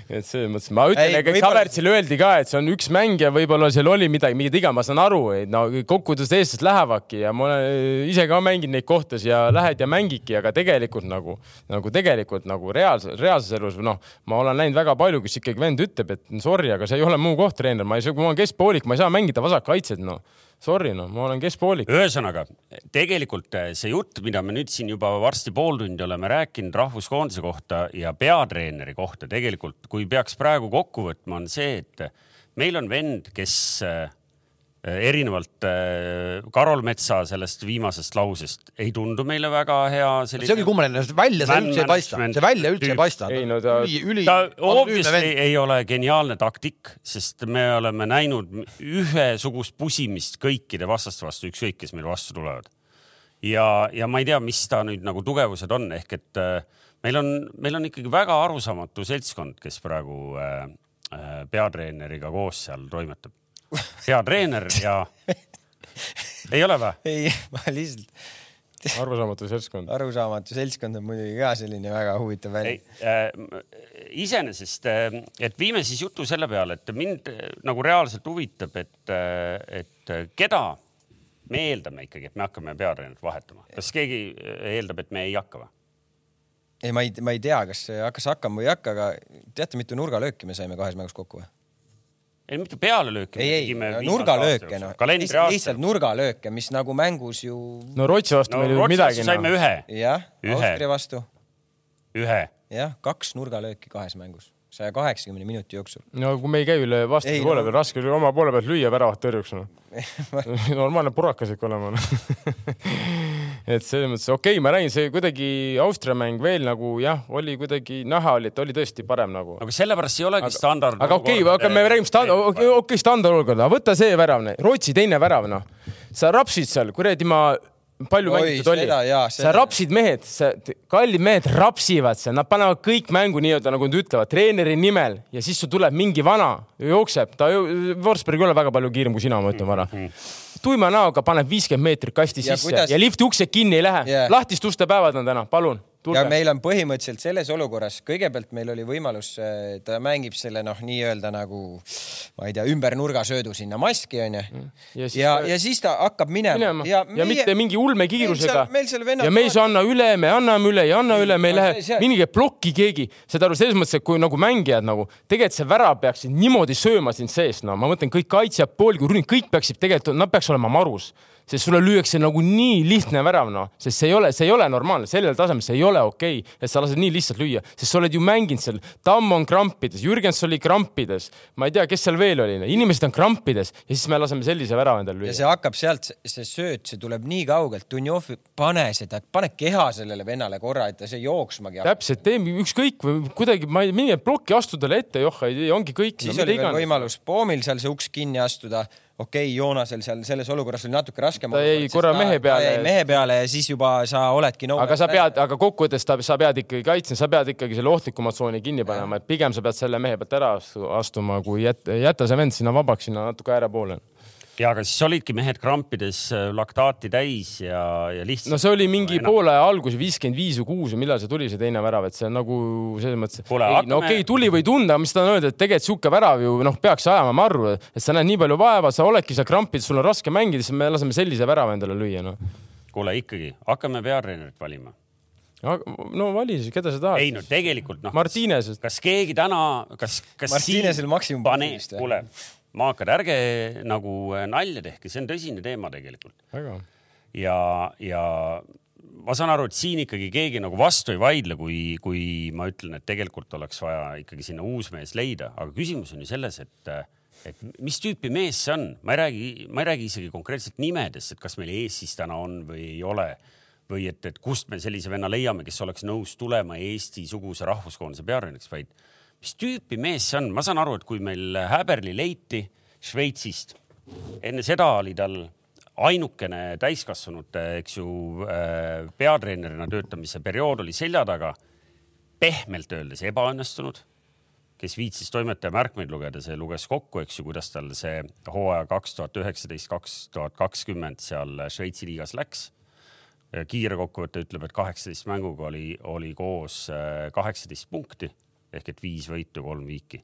Speaker 3: et selles mõttes ma ütlen, ega Havertzile öeldi ka, et see on üks mängija, võib-olla seal oli midagi, mida iga, ma saan aru, et no kokkuvõttes eestlased lähevadki ja ma olen ise ka mänginud neid kohtasid ja lähed ja mängidki, aga tegelikult nagu, nagu tegelikult nagu reaalses, reaalses elus või noh, ma olen näinud väga palju, kus ikkagi vend ütleb, et sorry, aga see ei ole mu koht, treener, ma ei saa, kui ma olen keskpoolik, ma ei saa mängida vasakkaitset, noh. Sorry, noh, ma olen keskpoolik.
Speaker 2: ühesõnaga tegelikult eh, see jutt, mida me nüüd siin juba varsti pool tundi oleme rääkinud rahvuskoondise kohta ja peatreeneri kohta, tegelikult kui peaks praegu kokku võtma, on see, et meil on vend, kes eh, erinevalt eh, Karol Metsa sellest viimasest lausest ei tundu meile väga hea selline.
Speaker 1: see ongi kummaline, välja see üldse ei paista, see välja üldse
Speaker 2: tüüp.
Speaker 1: ei paista.
Speaker 3: Ei, no ta-
Speaker 1: üli,
Speaker 2: ta obviously ei ole geniaalne taktik, sest me oleme näinud ühesugust pusimist kõikide vastaste vastu, ükskõik kes meil vastu tulevad. ja, ja ma ei tea, mis ta nüüd nagu tugevused on, ehk et äh, meil on, meil on ikkagi väga arusaamatu seltskond, kes praegu äh, äh, peatreeneriga koos seal toimetab. Peatreener ja ei ole või?
Speaker 4: ei, ma lihtsalt,
Speaker 3: arusaamatu seltskond.
Speaker 4: arusaamatu seltskond on muidugi ka selline väga huvitav
Speaker 2: ei
Speaker 4: väli.,
Speaker 2: äh, iseenesest, et viime siis jutu selle peale, et mind äh, nagu reaalselt huvitab, et, et äh, keda me eeldame ikkagi, et me hakkame peatreenerit vahetama, kas keegi äh, eeldab, et me ei hakka või?
Speaker 4: ei, ma ei, ma ei tea, kas hakkas hakkama või ei hakka, aga teate, mitu nurgalööki me saime kahes mängus kokku või?
Speaker 2: ei, mitte pealelööki.
Speaker 4: ei, ei, nurgalööke noh, lihtsalt, lihtsalt nurgalööke, mis nagu mängus ju
Speaker 3: no Rootsi vastu
Speaker 2: no
Speaker 3: meil ei olnud midagi
Speaker 2: vastu saime
Speaker 3: no..
Speaker 2: ühe,
Speaker 4: jah. Austria vastu,
Speaker 2: ühe.
Speaker 4: jah, kaks nurgalööki kahes mängus, saja kaheksakümne minuti jooksul.
Speaker 3: no kui me ei käi üle vastase
Speaker 4: Ei,
Speaker 3: poole
Speaker 4: no-
Speaker 3: peal, raske oli oma poole pealt lüüa väravat tõrjuks no. normaalne purakas ikka olema no. et selles mõttes okei okay,, ma räägin, see kuidagi Austria mäng veel nagu jah, oli kuidagi näha oli, et oli tõesti parem nagu.
Speaker 2: aga sellepärast ei olegi standard.
Speaker 3: aga okei okay,, aga me räägime stand-, okei okay,, standardolukorda, võta see värav, Rootsi teine värav, noh. sa rapsid seal, kuradi ma, palju mängitud oli sa rapsid mehed, kallid mehed rapsivad seal, nad panevad kõik mängu nii-öelda nagu nad ütlevad, treeneri nimel ja siis sul tuleb mingi vana, jookseb, ta, Forsberg ei ole väga palju kiirem kui sina, ma ütlen vara tuima näoga paneb viiskümmend meetrit kasti
Speaker 4: Ja
Speaker 3: sisse
Speaker 4: kuidas-
Speaker 3: ja lifti uksed kinni ei lähe
Speaker 4: Yeah.
Speaker 3: lahtiste uste päevad on täna, palun,
Speaker 4: ja
Speaker 3: tulge.
Speaker 4: meil on põhimõtteliselt selles olukorras, kõigepealt meil oli võimalus, ta mängib selle noh, nii-öelda nagu ma ei tea, ümber nurgasöödu sinna maski onju.
Speaker 3: Ja siis
Speaker 4: ja,
Speaker 3: ta-
Speaker 4: ja siis ta hakkab minema,
Speaker 3: minema ja, ja mitte mingi ulmekiirusega. ja me ei saa anna üle, me anname üle ja anna üle, me ei
Speaker 4: No
Speaker 3: lähe
Speaker 4: see-
Speaker 3: mingi plokki keegi, saad aru, selles mõttes, et kui nagu mängijad nagu tegelikult see värav peaks niimoodi sööma sind seest, no ma mõtlen kõik kaitsjad, rünnik, kõik peaksid tegelikult, nad peaks olema marus, sest sulle lüüakse nagu nii lihtne värav, noh, sest see ei ole, see ei ole normaalne, sellel tasemel see ei ole okei okay,, et sa lased nii lihtsalt lüüa, sest sa oled ju mänginud seal, Tamm on krampides, Jürgens oli krampides, ma ei tea, kes seal veel oli, inimesed on krampides ja siis me laseme sellise värava endale
Speaker 4: ja
Speaker 3: lüüa.
Speaker 4: see hakkab sealt, see sööt, see tuleb nii kaugelt, Dunjov, pane seda, pane keha sellele vennale korra, et ta see jooksmagi hakkab.
Speaker 3: täpselt, tee ükskõik või kuidagi, ma ei, mingi plokki astu talle ette, joh, ongi kõik.
Speaker 4: siis oli veel võimalus Poomil seal see uks kinni astuda, okei okay,, Joonasel seal selles olukorras oli natuke raskem.
Speaker 3: Ta jäi korra mehe peale.
Speaker 4: mehe peale ja siis juba sa oledki no,.
Speaker 3: aga sa pead, aga kokkuvõttes ta, sa pead ikkagi kaitsma, sa pead ikkagi selle ohtlikuma tsooni kinni panema, et pigem sa pead selle mehe pealt ära astu- astuma, kui jätta, jätta see vend sinna vabaks, sinna natuke ääre poole.
Speaker 2: Ja aga siis olidki mehed krampides äh, laktaati täis ja, ja lihtsalt.
Speaker 3: no see oli mingi no, poole algus, viiskümmend viis või kuus või millal see tuli, see teine värav, et see on nagu selles mõttes. No okei okay,, tuli või tunda, mis ta on öelnud, et tegelikult sihuke värav ju noh, peaks ajama marru, et sa näed nii palju vaeva, sa oledki seal krampides, sul on raske mängida, siis me laseme sellise värava endale lüüa, noh.
Speaker 2: kuule ikkagi, hakkame peatreenerit valima.
Speaker 3: no vali siis, keda sa tahad.
Speaker 2: ei no tegelikult noh.
Speaker 3: Martines,
Speaker 2: kas keegi täna, kas, kas
Speaker 4: Martinesel maksimum
Speaker 2: pane kuule, maakad, ärge nagu äh, nalja tehke, see on tõsine teema tegelikult. Ja, ja ma saan aru, et siin ikkagi keegi nagu vastu ei vaidle, kui, kui ma ütlen, et tegelikult oleks vaja ikkagi sinna uus mees leida, aga küsimus on ju selles, et, et mis tüüpi mees see on, ma ei räägi, ma ei räägi isegi konkreetselt nimedest, et kas meil Eestis täna on või ei ole. Või et, et kust me sellise venna leiame, kes oleks nõus tulema Eesti-suguse rahvuskoondise peatreeneriks, vaid mis tüüpi mees see on, ma saan aru, et kui meil Häberli leiti Šveitsist, enne seda oli tal ainukene täiskasvanute, eks ju, peatreenerina töötamise periood oli selja taga. pehmelt öeldes ebaõnnestunud, kes viitsis toimetaja märkmeid lugeda, see luges kokku, eks ju, kuidas tal see hooaja kaks tuhat üheksateist, kaks tuhat kakskümmend seal Šveitsi liigas läks. Kiire kokkuvõte ütleb, et kaheksateist mänguga oli, oli koos äh, kaheksateist punkti ehk et viis võitu, kolm viiki.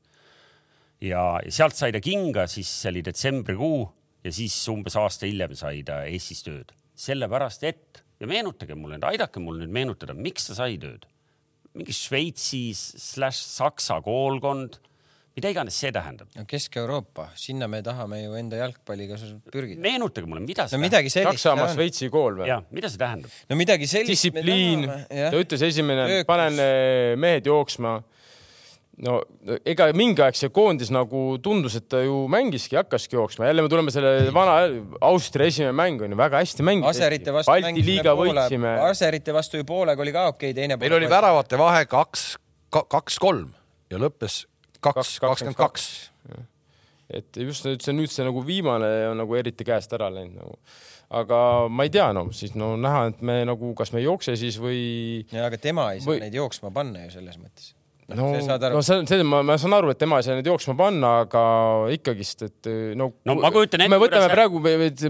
Speaker 2: ja sealt sai ta kinga, siis see oli detsembrikuu ja siis umbes aasta hiljem sai ta Eestis tööd. sellepärast, et ja meenutage mulle aidake mul nüüd meenutada, miks ta sai tööd. mingi Šveitsi slaš Saksa koolkond, mida iganes see tähendab.
Speaker 4: no Kesk-Euroopa, sinna me tahame ju enda jalgpalliga pürgida.
Speaker 2: meenutage mulle, mida see
Speaker 4: no midagi sellist.
Speaker 3: Saksamaa, Šveitsi kool või?
Speaker 2: ja mida see tähendab?
Speaker 4: no midagi sellist.
Speaker 3: distsipliin, ta ütles esimene, panen eh, mehed jooksma. No ega mingi aeg see koondis nagu tundus, et ta ju mängiski, hakkaski jooksma, jälle me tuleme selle vana Austria esimene mäng on ju väga hästi mänginud.
Speaker 4: Aserite vastu
Speaker 3: Balti liiga võitsime.
Speaker 4: Aserite vastu ju poolega oli ka okei okay,, teine
Speaker 1: meil oli. väravate vahe kaks, kaks-kolm ja lõppes kaks, kakskümmend kaks.
Speaker 3: et just nüüd see nüüd see nagu viimane on nagu eriti käest ära läinud nagu. aga ma ei tea, no siis no näha, et me nagu, kas me ei jookse siis või
Speaker 4: ja aga tema ei saa
Speaker 3: või...
Speaker 4: neid jooksma panna ju selles mõttes.
Speaker 3: No,
Speaker 4: saad aru
Speaker 3: no see, see, ma, ma saan aru, et tema ei saa neid jooksma panna, aga ikkagist, et no.
Speaker 2: No ma kujutan ette,
Speaker 3: me võtame
Speaker 2: kuidas-
Speaker 3: praegu,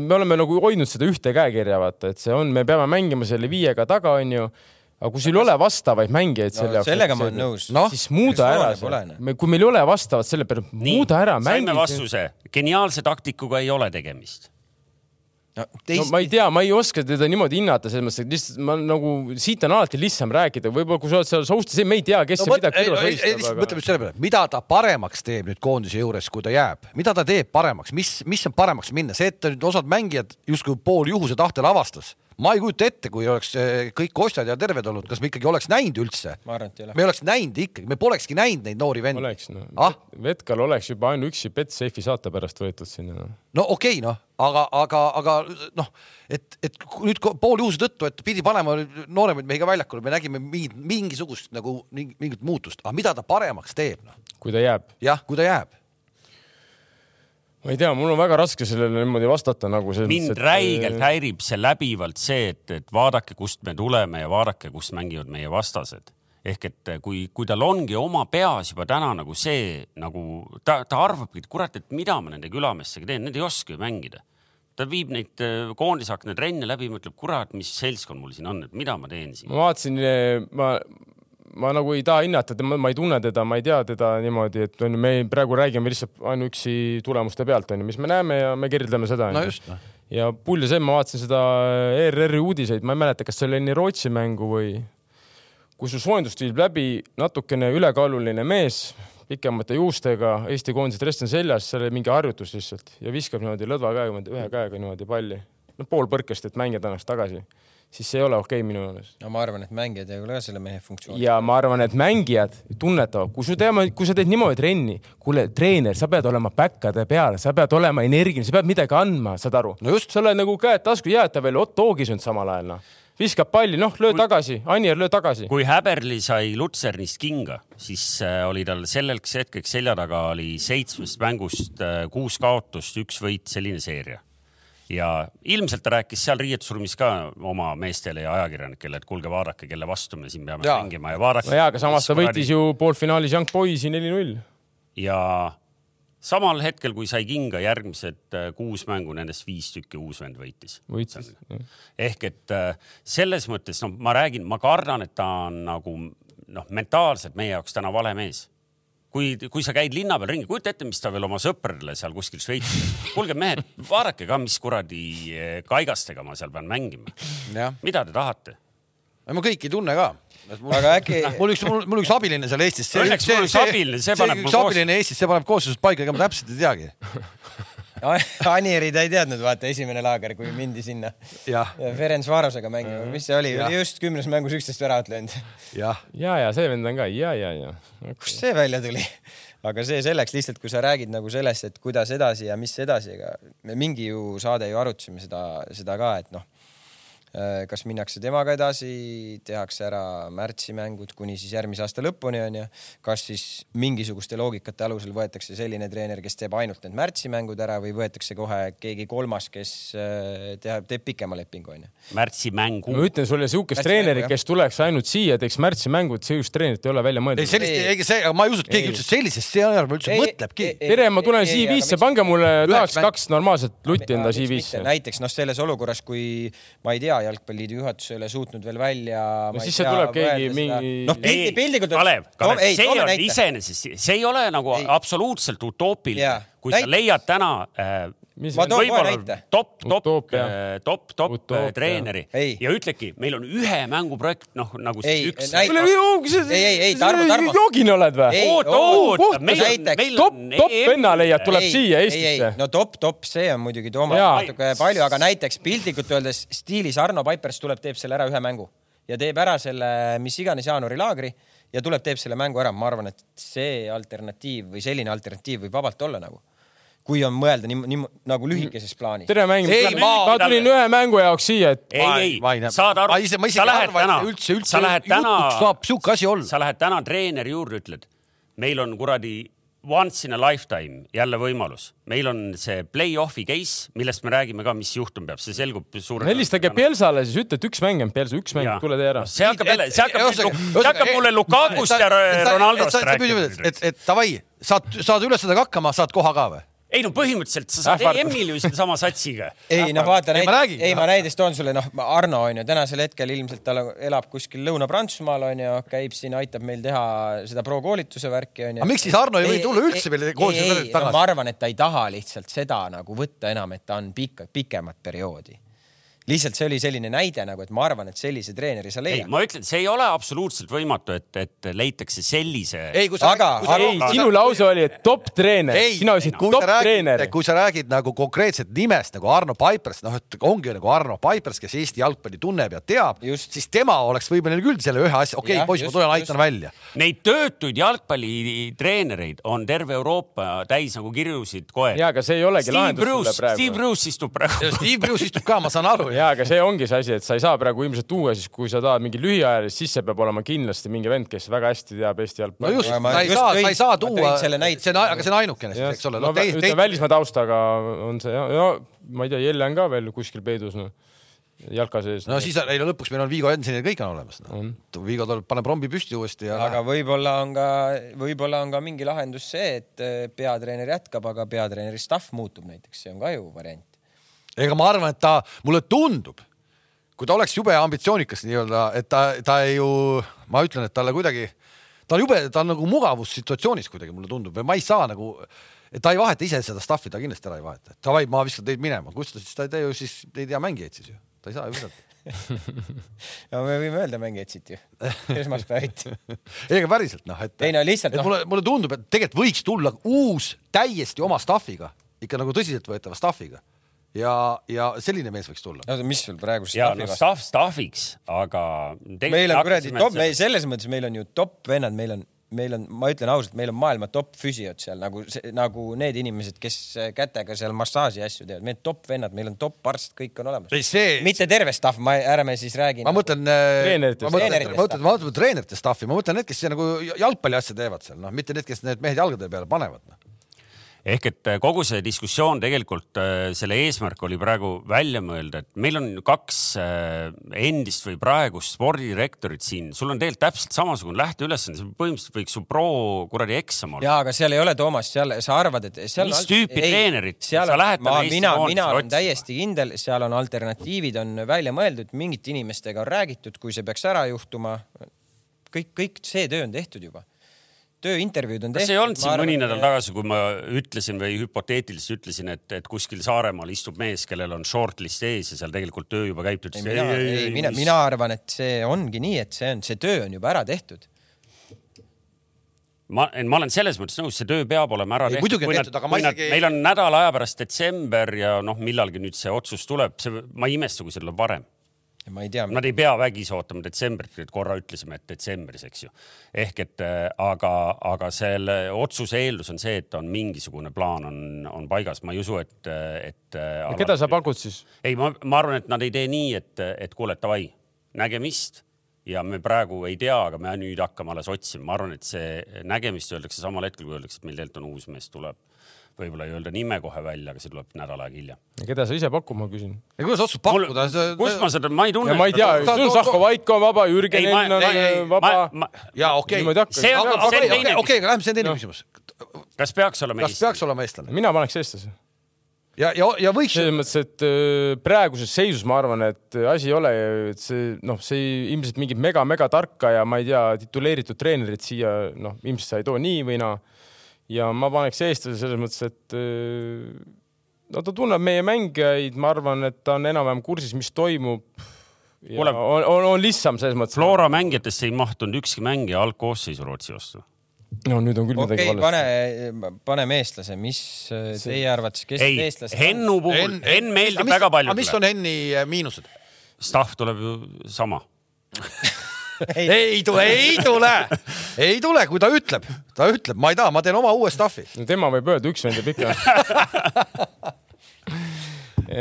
Speaker 3: me oleme nagu hoidnud seda ühte käekirja, vaata, et see on, me peame mängima selle viiega taga, onju. aga kui sul ei ole vastavaid mängijaid
Speaker 4: no,
Speaker 3: selle jaoks.
Speaker 4: sellega ma olen nõus.
Speaker 1: Noh,
Speaker 3: siis muuda ära see, me, kui meil ei ole vastavat selle peale, muuda ära,
Speaker 2: saime
Speaker 3: mängi.
Speaker 2: vastuse, geniaalse taktikuga ei ole tegemist.
Speaker 4: No,
Speaker 3: no
Speaker 4: teist...
Speaker 3: ma ei tea, ma ei oska teda niimoodi hinnata, selles mõttes, et lihtsalt ma nagu siit on alati lihtsam rääkida, võib-olla kui sa oled seal soustis, me ei tea, kes
Speaker 1: no
Speaker 3: ja mida kõrvas
Speaker 1: mõtleme
Speaker 3: hoistab,
Speaker 1: aga... just selle peale, mida ta paremaks teeb nüüd koondise juures, kui ta jääb, mida ta teeb paremaks, mis, mis on paremaks minna, see, et osad mängijad justkui pool juhuse tahtel avastas. Ma ei kujuta ette, kui oleks eh, kõik ostjad ja terved olnud, kas me ikkagi oleks näinud üldse?
Speaker 4: ma arvan, et ei ole.
Speaker 1: me oleks näinud ikkagi, me polekski näinud neid noori vendi.
Speaker 3: oleks noh
Speaker 1: Ah?,
Speaker 3: Vetkal oleks juba ainuüksi Betsafe'i saate pärast võetud sinna no..
Speaker 1: no okei okay,, noh, aga, aga, aga noh, et, et nüüd pooljuhuse tõttu, et pidi panema nooremaid mehi ka väljakule, me nägime mingit, mingisugust nagu mingi- mingit muutust, aga mida ta paremaks teeb, noh,
Speaker 3: kui ta jääb.
Speaker 1: jah, kui ta jääb
Speaker 3: ma ei tea, mul on väga raske sellele niimoodi vastata nagu selles
Speaker 2: mind
Speaker 3: mõttes, et-
Speaker 2: räigelt häirib see läbivalt see, et, et vaadake, kust me tuleme ja vaadake, kus mängivad meie vastased. ehk et kui, kui tal ongi oma peas juba täna nagu see nagu ta, ta arvabki, et kurat, et mida ma nende külameestega teen, need ei oska ju mängida. ta viib neid äh, koondisakna trenne läbi, mõtleb, kurat, mis seltskond mul siin on, et mida ma teen siin.
Speaker 3: ma vaatasin, ma, ma nagu ei taha hinnata, ma, ei tunne teda, ma ei tea teda niimoodi, et on ju, me praegu räägime lihtsalt ainuüksi tulemuste pealt on ju, mis me näeme ja me kirjeldame seda.
Speaker 1: no just, noh.
Speaker 3: ja pull ja see, ma vaatasin seda ERR-i uudiseid, ma ei mäleta, kas see oli enne Rootsi mängu või kui su soojendust viib läbi natukene ülekaaluline mees pikemate juustega, Eesti koondise dress on seljas, seal oli mingi harjutus lihtsalt ja viskab niimoodi lõdva käega, ühe käega niimoodi palli, no pool põrkest, et mängijad annaks tagasi, siis see ei ole okei okay minu meelest.
Speaker 4: no ma arvan, et mängijad ei ole ka selle mehe funktsioon.
Speaker 3: ja ma arvan, et mängijad tunnetavad, kui sa tead, kui sa teed niimoodi trenni, kuule, treener, sa pead olema päkkade peal, sa pead olema energiline, sa pead midagi andma, saad aru?
Speaker 1: No just.
Speaker 3: sa oled nagu käed tasku, jääd ta veel Otto Oogis on samal ajal noh. viskab palli, noh, löö tagasi, Anier, löö tagasi.
Speaker 2: kui Häberli sai Lutsernist kinga, siis äh, oli tal selleks hetkeks selja taga oli seitsmest mängust äh, kuus kaotust, üks võit, selline seeria. Ja ilmselt ta rääkis seal riietusruumis ka oma meestele ja ajakirjanikele, et kuulge, vaadake, kelle vastu me siin peame
Speaker 1: Jaa.
Speaker 2: mängima ja vaadake.
Speaker 3: no jaa, aga samas ta võitis ju poolfinaalis Young Boysi neli-null.
Speaker 2: ja samal hetkel, kui sai kinga järgmised äh, kuus mängu, nendest viis tükki uus vend võitis.
Speaker 3: võitis.
Speaker 2: ehk et äh, selles mõttes, no ma räägin, ma kardan, et ta on nagu noh, mentaalselt meie jaoks täna vale mees. kui, kui sa käid linna peal ringi, kujuta ette, mis ta veel oma sõpradele seal kuskil Šveitsis. kuulge mehed, vaadake ka, mis kuradi eh, kaigastega ma seal pean mängima. mida te tahate?
Speaker 1: ma kõiki ei tunne ka.
Speaker 4: aga äkki,
Speaker 1: mul üks, mul üks abiline seal Eestis.
Speaker 2: Õnneks mul üks abiline, see paneb mul
Speaker 1: üks
Speaker 2: koos-
Speaker 1: abiline Eestis, see paneb koosseisud paika, ega ma täpselt ei teagi.
Speaker 4: Anieri ta ei teadnud, vaata esimene laager, kui mindi sinna. Ferenc Varosega mängima, mis see oli, oli just kümnes mängus üksteist väravat löönud.
Speaker 1: jah,
Speaker 3: ja, ja see vend on ka ja, ja, ja.
Speaker 4: kust see välja tuli? aga see selleks lihtsalt, kui sa räägid nagu sellest, et kuidas edasi ja mis edasi, ega me mingi ju saade ju arutasime seda, seda ka, et noh, kas minnakse temaga edasi, tehakse ära märtsimängud kuni siis järgmise aasta lõpuni onju, kas siis mingisuguste loogikate alusel võetakse selline treener, kes teeb ainult need märtsimängud ära või võetakse kohe keegi kolmas, kes äh, teha, teeb pikema lepingu onju.
Speaker 2: märtsi mängu
Speaker 3: ma. ütlen sulle, sihukest
Speaker 4: Märtsi
Speaker 3: treenerit kes tuleks ainult siia, teeks märtsimängud, sihukest treenerit ei ole välja
Speaker 1: ei
Speaker 3: mõeldud.
Speaker 1: sellist,
Speaker 4: Ei.
Speaker 1: ei see, ma ei usu, et keegi
Speaker 4: Ei.
Speaker 1: üldse sellisest stsenaariumi üldse mõtlebki.
Speaker 3: tere, ma tulen CV-sse, pange mulle, tahaks kaks normaalset lutti enda CV-sse.
Speaker 4: näiteks noh, selles olukorras, kui ma ei tea, jalgpalliliidu juhatus ei ole suutnud veel välja.
Speaker 3: No siis see tuleb keegi mingi-
Speaker 4: noh, pildi, piltlikult.
Speaker 2: Kalev, Kalev,
Speaker 4: ei,
Speaker 2: see on
Speaker 4: näite.
Speaker 2: iseenesest, see ei ole nagu
Speaker 4: Ei.
Speaker 2: absoluutselt utoopiline kui sa
Speaker 4: Näit-
Speaker 2: leiad täna äh,
Speaker 4: Ma toon kohe näite.
Speaker 2: top, top
Speaker 3: Utoopia.,
Speaker 2: top, top
Speaker 3: Utoopia.
Speaker 2: treeneri
Speaker 4: Ei.
Speaker 2: ja ütledki, meil on ühe mängu projekt, noh nagu
Speaker 4: Ei,
Speaker 2: siis üks.
Speaker 4: näit- ei, ei, ei, Tarmo, Tarmo.
Speaker 3: joogine oled või?
Speaker 4: Ei,
Speaker 2: oota,
Speaker 4: oo,
Speaker 2: oota, meil on,
Speaker 4: näiteks.
Speaker 2: meil
Speaker 3: top,
Speaker 2: on
Speaker 3: top venna leiad, tuleb
Speaker 4: Ei,
Speaker 3: siia
Speaker 4: ei,
Speaker 3: Eestisse
Speaker 4: ei,. no top, top, see on muidugi Toomas natuke palju, aga näiteks piltlikult öeldes stiilis Arno Paipers tuleb, teeb selle ära ühe mängu ja teeb ära selle mis iganes jaanuari laagri ja tuleb, teeb selle mängu ära. ma arvan, et see alternatiiv või selline alternatiiv võib vabalt olla nagu, kui on mõelda nii, nii nagu lühikeses plaanis.
Speaker 3: tere
Speaker 1: Ei,, ma-
Speaker 3: tulin ühe mängu jaoks siia, et
Speaker 2: ei, ei saad aru sa lähed
Speaker 1: arva, et
Speaker 2: täna
Speaker 1: üldse-, üldse
Speaker 2: sa lähed täna
Speaker 1: saab sihuke asi olla.
Speaker 2: sa lähed täna treeneri juurde, ütled, meil on kuradi once in a lifetime jälle võimalus, meil on see play-off'i case, millest me räägime ka, mis juhtuma peab, see selgub suure.
Speaker 3: helistage Pielsale siis, ütle, et üks mäng on Pielsa, üks mäng, tule tee ära.
Speaker 2: see hakkab jälle, see hakkab, see hakkab mulle Lukakust ja Ronaldost rääkima.
Speaker 1: et, et davai, saad, saad ülesandega hakkama, saad koha ka või?
Speaker 2: Ei no põhimõtteliselt sa saad
Speaker 3: Ähvardab.
Speaker 2: EM-il ju sedasama satsiga.
Speaker 4: ei noh, vaata
Speaker 1: Ei, ma räägin.,
Speaker 4: ei ma näiteks toon sulle noh, Arno on ju tänasel hetkel ilmselt ta elab kuskil Lõuna-Prantsusmaal on ju, käib siin, aitab meil teha seda pro-koolituse värki on ju.
Speaker 1: Aga miks siis Arno ei või tulla üldse meile koolituse
Speaker 4: ei, ei,
Speaker 1: tagasi?
Speaker 4: no, ma arvan, et ta ei taha lihtsalt seda nagu võtta enam, et ta on pikka, pikemat perioodi. Lihtsalt see oli selline näide nagu, et ma arvan, et sellise treeneri sa
Speaker 2: ei,
Speaker 4: leiad.
Speaker 2: ma ütlen, see ei ole absoluutselt võimatu, et, et leitakse sellise.
Speaker 1: ei, kui sa
Speaker 4: Aga-
Speaker 1: sa-
Speaker 4: aga-
Speaker 3: ei, sinu lause oli, et top treener,
Speaker 1: ei,
Speaker 3: sina ütlesid
Speaker 1: kui
Speaker 3: top
Speaker 1: sa
Speaker 3: treener
Speaker 1: räägid, kui sa räägid nagu konkreetset nimest nagu Arno Paipers, noh, et ongi nagu Arno Paipers, kes Eesti jalgpalli tunneb ja teab,
Speaker 4: Just.
Speaker 1: siis tema oleks võib-olla küll selle ühe asja, okei okay,, poiss, ma
Speaker 4: just,
Speaker 1: tulen,
Speaker 4: just.
Speaker 1: aitan välja.
Speaker 2: Neid töötuid jalgpallitreenereid on terve Euroopa täis nagu kirjusid koer.
Speaker 3: ja, aga see ei olegi
Speaker 2: Steve
Speaker 3: lahendus sulle
Speaker 2: Bruce, Steve
Speaker 3: praegu.
Speaker 2: Bruce istub praegu.
Speaker 1: Steve Bruce istub ka, ma saan aru.
Speaker 3: ja, aga see ongi see asi, et sa ei saa praegu ilmselt tuua siis, kui sa tahad mingit lühiajalist, siis see peab olema kindlasti mingi vend, kes väga hästi teab Eesti
Speaker 1: no
Speaker 3: jalgpalli.
Speaker 1: just,
Speaker 4: Aga ma
Speaker 1: sa ei
Speaker 4: just
Speaker 1: saa, sa ei saa tuua, see on, aga see on ainukene siis, eks ole.
Speaker 3: no ütleme välismaa taustaga on see ja, ja ma ei tea, Jelle on ka veel kuskil peidus noh, jalka sees.
Speaker 1: no siis, ei no lõpuks meil on Vigo Jensenil kõik on olemas no.
Speaker 3: On..
Speaker 1: Vigo tuleb, paneb rombi püsti uuesti ja
Speaker 4: aga võib-olla on ka, võib-olla on ka mingi lahendus see, et eh, peatreener jätkab, aga peatreeneri staff muutub näiteks, see on ka ju variant.
Speaker 1: Ega ma arvan, et ta, mulle tundub, kui ta oleks jube ambitsioonikas nii-öelda, et ta, ta ei ju, ma ütlen, et talle kuidagi, ta on jube, ta on nagu mugavussituatsioonis kuidagi mulle tundub või ma ei saa nagu, et ta ei vaheta ise seda stuff'i, ta kindlasti ära ei vaheta. Davai, ma viskan teid minema, kus ta siis, ta ei tee ju siis, ei tea mängijaid siis ju, ta ei saa ju visata.
Speaker 4: no me võime öelda mängijaid siit ju, esmaspäeviti.
Speaker 1: ei, aga päriselt noh, et.
Speaker 4: Ei no lihtsalt, noh.
Speaker 1: mulle, mulle tundub, et tegelikult võiks tulla uus täiesti oma stuff'iga, ikka nagu tõsiseltvõetava stuff'iga ja, ja selline mees võiks tulla.
Speaker 4: no mis sul praegu
Speaker 2: ja
Speaker 4: staffi
Speaker 2: no
Speaker 4: vastu?
Speaker 2: staff staffiks, aga.
Speaker 4: meil on kuradi top, me selles mõttes meil on ju top vennad, meil on meil on, ma ütlen ausalt, meil on maailma top füsiod seal nagu, nagu need inimesed, kes kätega seal massaaži asju teevad, meil on top vennad, meil on top arst, kõik on olemas.
Speaker 1: see,
Speaker 4: mitte terve staff, ma, ärme siis räägi.
Speaker 1: ma mõtlen, ma
Speaker 3: Treeneritest.
Speaker 1: mõtlen,
Speaker 4: Treeneritest.
Speaker 1: ma mõtlen, ma mõtlen treenerite staff'i, ma mõtlen need, kes nagu jalgpalli asja teevad seal, noh, mitte need, kes need mehed jalgade peale panevad no..
Speaker 2: Ehk et äh, kogu see diskussioon tegelikult äh, selle eesmärk oli praegu välja mõelda, et meil on kaks äh, endist või praegust spordidirektorit siin, sul on tegelikult täpselt samasugune lähteülesanne, see põhimõtteliselt võiks su pro kuradi eksam olla.
Speaker 4: ja aga seal ei ole, Toomas, seal sa arvad, et seal
Speaker 2: Mis tüüpi treenerit
Speaker 4: seal
Speaker 2: sa lähed
Speaker 4: ma,
Speaker 2: täna Eesti
Speaker 4: mina,
Speaker 2: koondise
Speaker 4: mina olen
Speaker 2: otsima?
Speaker 4: täiesti kindel, seal on alternatiivid on välja mõeldud, mingite inimestega on räägitud, kui see peaks ära juhtuma. kõik, kõik see töö on tehtud juba. Tööintervjuud on
Speaker 2: kas
Speaker 4: tehtud.
Speaker 2: ei olnud siin mõni nädal tagasi, kui ma ütlesin või hüpoteetiliselt ütlesin, et, et kuskil Saaremaal istub mees, kellel on shortlist ees ja seal tegelikult töö juba käib, ta
Speaker 4: ei,
Speaker 2: ütles
Speaker 4: mina, ei, mina, mina arvan, et see ongi nii, et see on, see töö on juba ära tehtud.
Speaker 2: ma, ma olen selles mõttes nõus, see töö peab olema ära
Speaker 1: Ei,
Speaker 2: tehtud.
Speaker 1: on tehtud, aga isegi-
Speaker 2: meil on nädala aja pärast detsember ja noh, millalgi nüüd see otsus tuleb, see, ma ei imesta, kui see tuleb varem.
Speaker 4: Ma ei tea,
Speaker 2: Nad ei pea vägisi ootama detsembrit, et korra ütlesime, et detsembris, eks ju. ehk et äh, aga, aga selle otsuse eeldus on see, et on mingisugune plaan on, on paigas, ma ei usu, et, et.
Speaker 3: keda sa pakud siis?
Speaker 2: ei, ma, ma arvan, et nad ei tee nii, et, et kuule, davai, nägemist ja me praegu ei tea, aga me nüüd hakkame alles otsima, ma arvan, et see nägemist öeldakse samal hetkel, kui öeldakse, et meil tegelikult on uus mees tuleb. Võib-olla ei öelda nime kohe välja, aga see tuleb nädal aega hiljem.
Speaker 3: keda sa ise pakud, ma küsin.
Speaker 1: ja kuidas otsust pakkuda?
Speaker 2: kus ma seda, ma ei tunne.
Speaker 3: ja ma ei tea,
Speaker 1: ta-
Speaker 3: Zahko Vaiko on vaba, Jürgen Enn on
Speaker 1: ei, ei,
Speaker 3: vaba.
Speaker 1: ja okei
Speaker 2: on- on
Speaker 1: okei,
Speaker 2: teine
Speaker 1: okei, okei, aga lähme, see on teine
Speaker 3: Noh.
Speaker 1: küsimus.
Speaker 2: kas peaks olema
Speaker 1: kas peaks olema eestlane?
Speaker 3: mina paneks eestlase.
Speaker 1: ja, ja, ja võiks
Speaker 3: selles mõttes, et öö, praeguses seisus ma arvan, et asi ei ole, et see noh, see ei- ilmselt mingit mega-mega tarka ja ma ei tea, tituleeritud treenerit siia noh, ilmselt sa ei too nii või naa. Ja ma paneks eestlase selles mõttes, et öö, no ta tunneb meie mängijaid, ma arvan, et ta on enam-vähem kursis, mis toimub.
Speaker 2: Kuule-
Speaker 3: on, on, on lihtsam selles mõttes.
Speaker 2: Flora mängijatesse ei mahtunud ükski mängija algkoosseisu Rootsi vastu.
Speaker 3: no nüüd on küll midagi
Speaker 4: okei,
Speaker 3: valesti.
Speaker 4: pane, paneme eestlase, mis äh, teie arvates, kes
Speaker 2: ei
Speaker 4: need, eestlased
Speaker 2: Hennu puhul, Henn meeldib väga
Speaker 1: aga mis on Henni äh, miinused?
Speaker 2: Staff tuleb ju sama.
Speaker 4: ei,
Speaker 1: ei tule, ei tule, ei tule, kui ta ütleb, ta ütleb, ma ei taha, ma teen oma uue stuff'i.
Speaker 3: tema võib öelda, üks vend jääb ikka.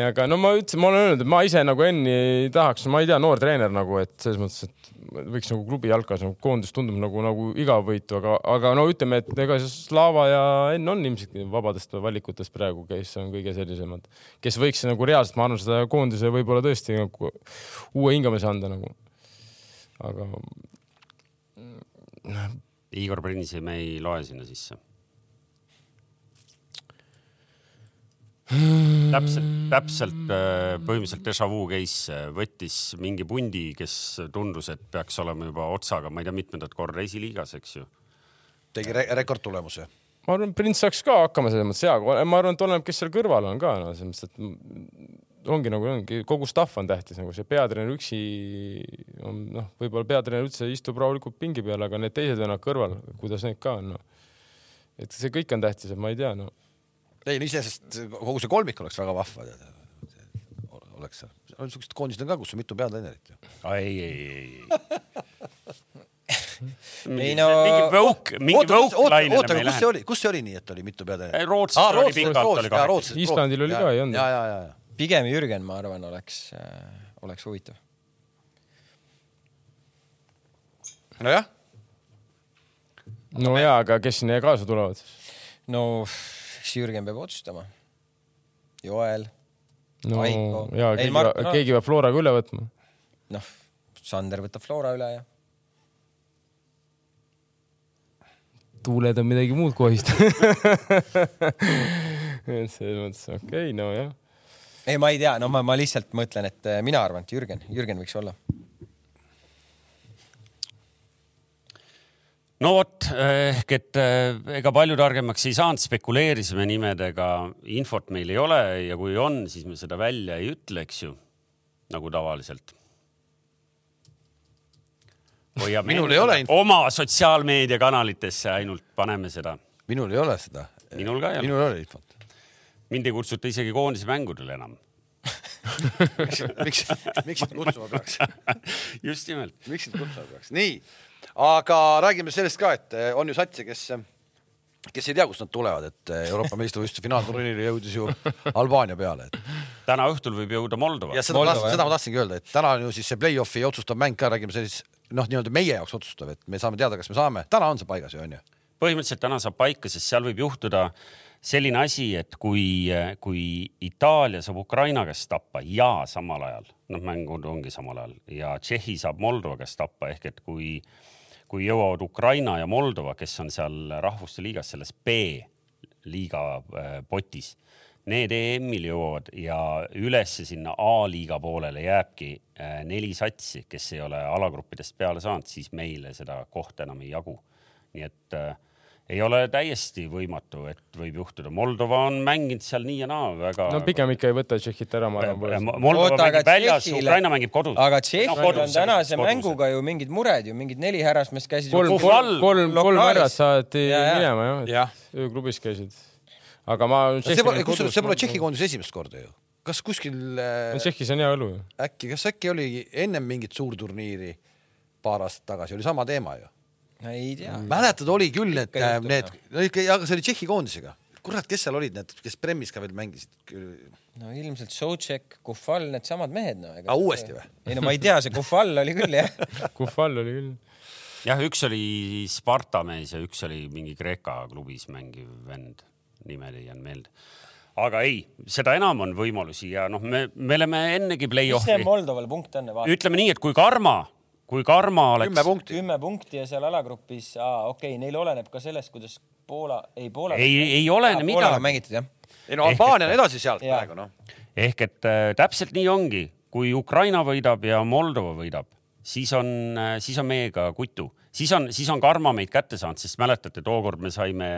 Speaker 3: aga no ma ütlesin, ma olen öelnud, et ma ise nagu Enni ei tahaks, ma ei tea, noor treener nagu, et selles mõttes, et võiks nagu klubi jalkas nagu koondis tundub nagu, nagu igavõitu, aga, aga no ütleme, et ega see Slava ja Enn on ilmselt vabadest valikutest praegu, kes on kõige sellisemad, kes võiks nagu reaalselt, ma arvan, seda koondise võib-olla tõesti nagu uue hingamise anda nagu. Aga
Speaker 2: Igor Prinsi me ei loe sinna sisse. täpselt, täpselt äh, põhimõtteliselt déjà vu case, võttis mingi pundi, kes tundus, et peaks olema juba otsaga, ma ei tea, mitmendat korda esiliigas, eks ju.
Speaker 1: tegi re rekordtulemuse.
Speaker 3: ma arvan, Prints saaks ka hakkama selles mõttes hea, ma arvan, et oleneb, kes seal kõrval on ka, no selles mõttes, et ongi nagu ongi, kogu staff on tähtis nagu see peatreener üksi on noh, võib-olla peatreener üldse istub rahulikult pingi peal, aga need teised vennad kõrval, kuidas need ka on no.. et see kõik on tähtis, et ma ei tea, no
Speaker 1: ei no iseenesest kogu see kolmik oleks väga vahva. oleks seal, on siuksed koondised on ka, kus on mitu peatreenerit ju.
Speaker 2: ei, ei, ei, ei.
Speaker 4: Ei no-
Speaker 2: mingi võuk, mingi võuk lainele
Speaker 1: oota,
Speaker 2: me ei
Speaker 1: kus see
Speaker 2: lähe.
Speaker 1: oli, kus see oli nii, et oli mitu peatreenerit?
Speaker 2: Rootsis oli pikalt, oli kaheksa.
Speaker 3: Islandil oli ka, ei olnud?
Speaker 1: ja, ja, ja, ja.
Speaker 4: Pigem Jürgen, ma arvan, oleks, oleks huvitav.
Speaker 1: nojah,
Speaker 3: no jaa, aga kes sinna kaasa tulevad
Speaker 4: no eks Jürgen peab otsustama. Joel,
Speaker 3: no
Speaker 4: Aiko.
Speaker 3: jaa,
Speaker 4: Ei,
Speaker 3: keegi,
Speaker 4: Marko,
Speaker 3: no. keegi peab Floraga üle võtma.
Speaker 4: noh, Sander võtab Flora üle ja
Speaker 3: tuuled on midagi muud kohistanud et selles mõttes okei okay,, nojah.
Speaker 4: ei, ma ei tea, no ma, ma lihtsalt mõtlen, et äh, mina arvan, et Jürgen, Jürgen võiks olla.
Speaker 2: no vot ehk et eh, ega palju targemaks ei saanud, spekuleerisime nimedega, infot meil ei ole ja kui on, siis me seda välja ei ütle, eks ju, nagu tavaliselt. hoiame
Speaker 1: Minul ei ole infot.
Speaker 2: oma sotsiaalmeediakanalitesse ainult paneme seda.
Speaker 1: minul ei ole seda.
Speaker 2: Minul ka ei ole.
Speaker 1: minul ei ole infot.
Speaker 2: Mind ei kutsuta isegi koondise mängudele enam.
Speaker 1: miks, miks sind kutsuma peaks?
Speaker 2: just nimelt.
Speaker 1: miks sind kutsuma peaks? nii, aga räägime sellest ka, et eh, on ju satse, kes, kes ei tea, kust nad tulevad, et eh, Euroopa meistrivõistluste finaalturniiri jõudis ju Albaania peale, et
Speaker 2: täna õhtul võib jõuda Moldova
Speaker 1: ja seda,
Speaker 4: Moldova,
Speaker 1: Moldova, seda ma tahtsingi öelda, et täna on ju siis see play-off'i otsustav mäng ka, räägime sellist noh, nii-öelda meie jaoks otsustav, et me saame teada, kas me saame, täna on see paigas ju onju.
Speaker 2: põhimõtteliselt täna saab paika, sest seal võib juhtuda selline asi, et kui, kui Itaalia saab Ukraina käest tappa ja samal ajal, noh, mängud ongi samal ajal. Ja Tšehhi saab Moldova käest tappa ehk et kui, kui jõuavad Ukraina ja Moldova, kes on seal rahvuste liigas selles B-liiga äh, potis, need EM-il jõuavad ja ülesse sinna A-liiga poolele jääbki äh, neli satsi, kes ei ole alagruppidest peale saanud, siis meile seda kohta enam ei jagu. Nii et äh, ei ole täiesti võimatu, et võib juhtuda. Moldova on mänginud seal nii ja naa väga.
Speaker 3: no pigem ikka ei võta Tšehhit ära, ma arvan.
Speaker 2: Moldova
Speaker 4: Oota, aga
Speaker 2: mängib väljas, Ukraina mängib kodus.
Speaker 4: aga Tšehhil on tänase mänguga ju mingid mured ju, mingid neli härrasmeest käisid
Speaker 3: kolm, kolm, kolm, kolm härrast saati
Speaker 4: Ja, ja.
Speaker 3: minema jah
Speaker 1: Jah.,
Speaker 3: ööklubis käisid. aga ma.
Speaker 1: see pole, kusjuures see pole Tšehhi koondis esimest korda ju. kas kuskil äh,
Speaker 3: Tšehhis on hea õlu ju.
Speaker 1: äkki, kas äkki oli ennem mingit suurturniiri paar aastat tagasi, oli sama teema ju?
Speaker 4: Ei tea.
Speaker 1: mäletad, oli küll need
Speaker 4: Ikka, juhtub,
Speaker 1: need, aga see oli Tšehhi koondisega. kurat, kes seal olid need, kes Premis ka veel mängisid?
Speaker 4: no ilmselt Sotšek, Kufal, needsamad mehed no.
Speaker 1: Aa, uuesti või?
Speaker 4: ei no ma ei tea, see Kufal oli küll jah.
Speaker 3: Kufal oli küll.
Speaker 2: jah, üks oli Sparta mees ja üks oli mingi Kreeka klubis mängiv vend, nime ei jäänud meelde. aga ei, seda enam on võimalusi ja noh, me, me oleme ennegi
Speaker 4: mis see
Speaker 2: play-off'i,
Speaker 4: Moldoval punkt on?
Speaker 2: ütleme nii, et kui Karma, kui Karma oleks
Speaker 1: kümme punkti.
Speaker 4: kümme punkti ja seal alagrupis, aa okei okay,, neil oleneb ka sellest, kuidas Poola, ei Poola.
Speaker 2: ei, ei olene
Speaker 4: Poolaga
Speaker 2: midagi.
Speaker 4: mängitud jah.
Speaker 1: ei no Albaania on edasi sealt
Speaker 4: Jaa.
Speaker 1: praegu noh.
Speaker 2: ehk et äh, täpselt nii ongi, kui Ukraina võidab ja Moldova võidab, siis on, siis on meiega kutu, siis on, siis on karma meid kätte saanud, sest mäletate, tookord me saime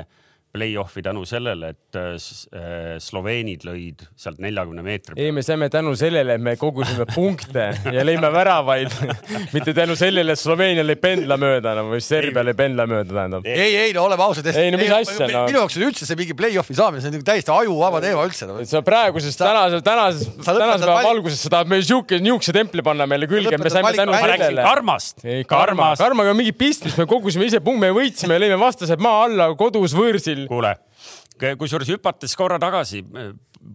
Speaker 2: play-off'i tänu sellele, et äh, äh, sloveenid lõid sealt neljakümne meetri
Speaker 3: ei, me saime tänu sellele, et me kogusime punkte ja lõime väravaid, mitte tänu sellele, et Sloveenia lõi pendla mööda enam või Serbia lõi pendla mööda, tähendab.
Speaker 1: ei, ei no oleme ausad.
Speaker 3: Ei, no mis asja, no.
Speaker 1: minu jaoks on üldse see mingi play-off'i saamine, see on nagu täiesti ajuvaba teema üldse no..
Speaker 3: sa praeguses, tänases, tänases, tänase päeva valguses sa tahad meil sihuke, niisuguse templi panna meile külge, me saime tänu sellele.
Speaker 2: karmast.
Speaker 3: ei, karma, karmaga on mingi pistmist, me kogusime ise punkte, me võitsime, lõime vastased maa alla kodus võõrsil.
Speaker 2: kuule, kusjuures hüpates korra tagasi,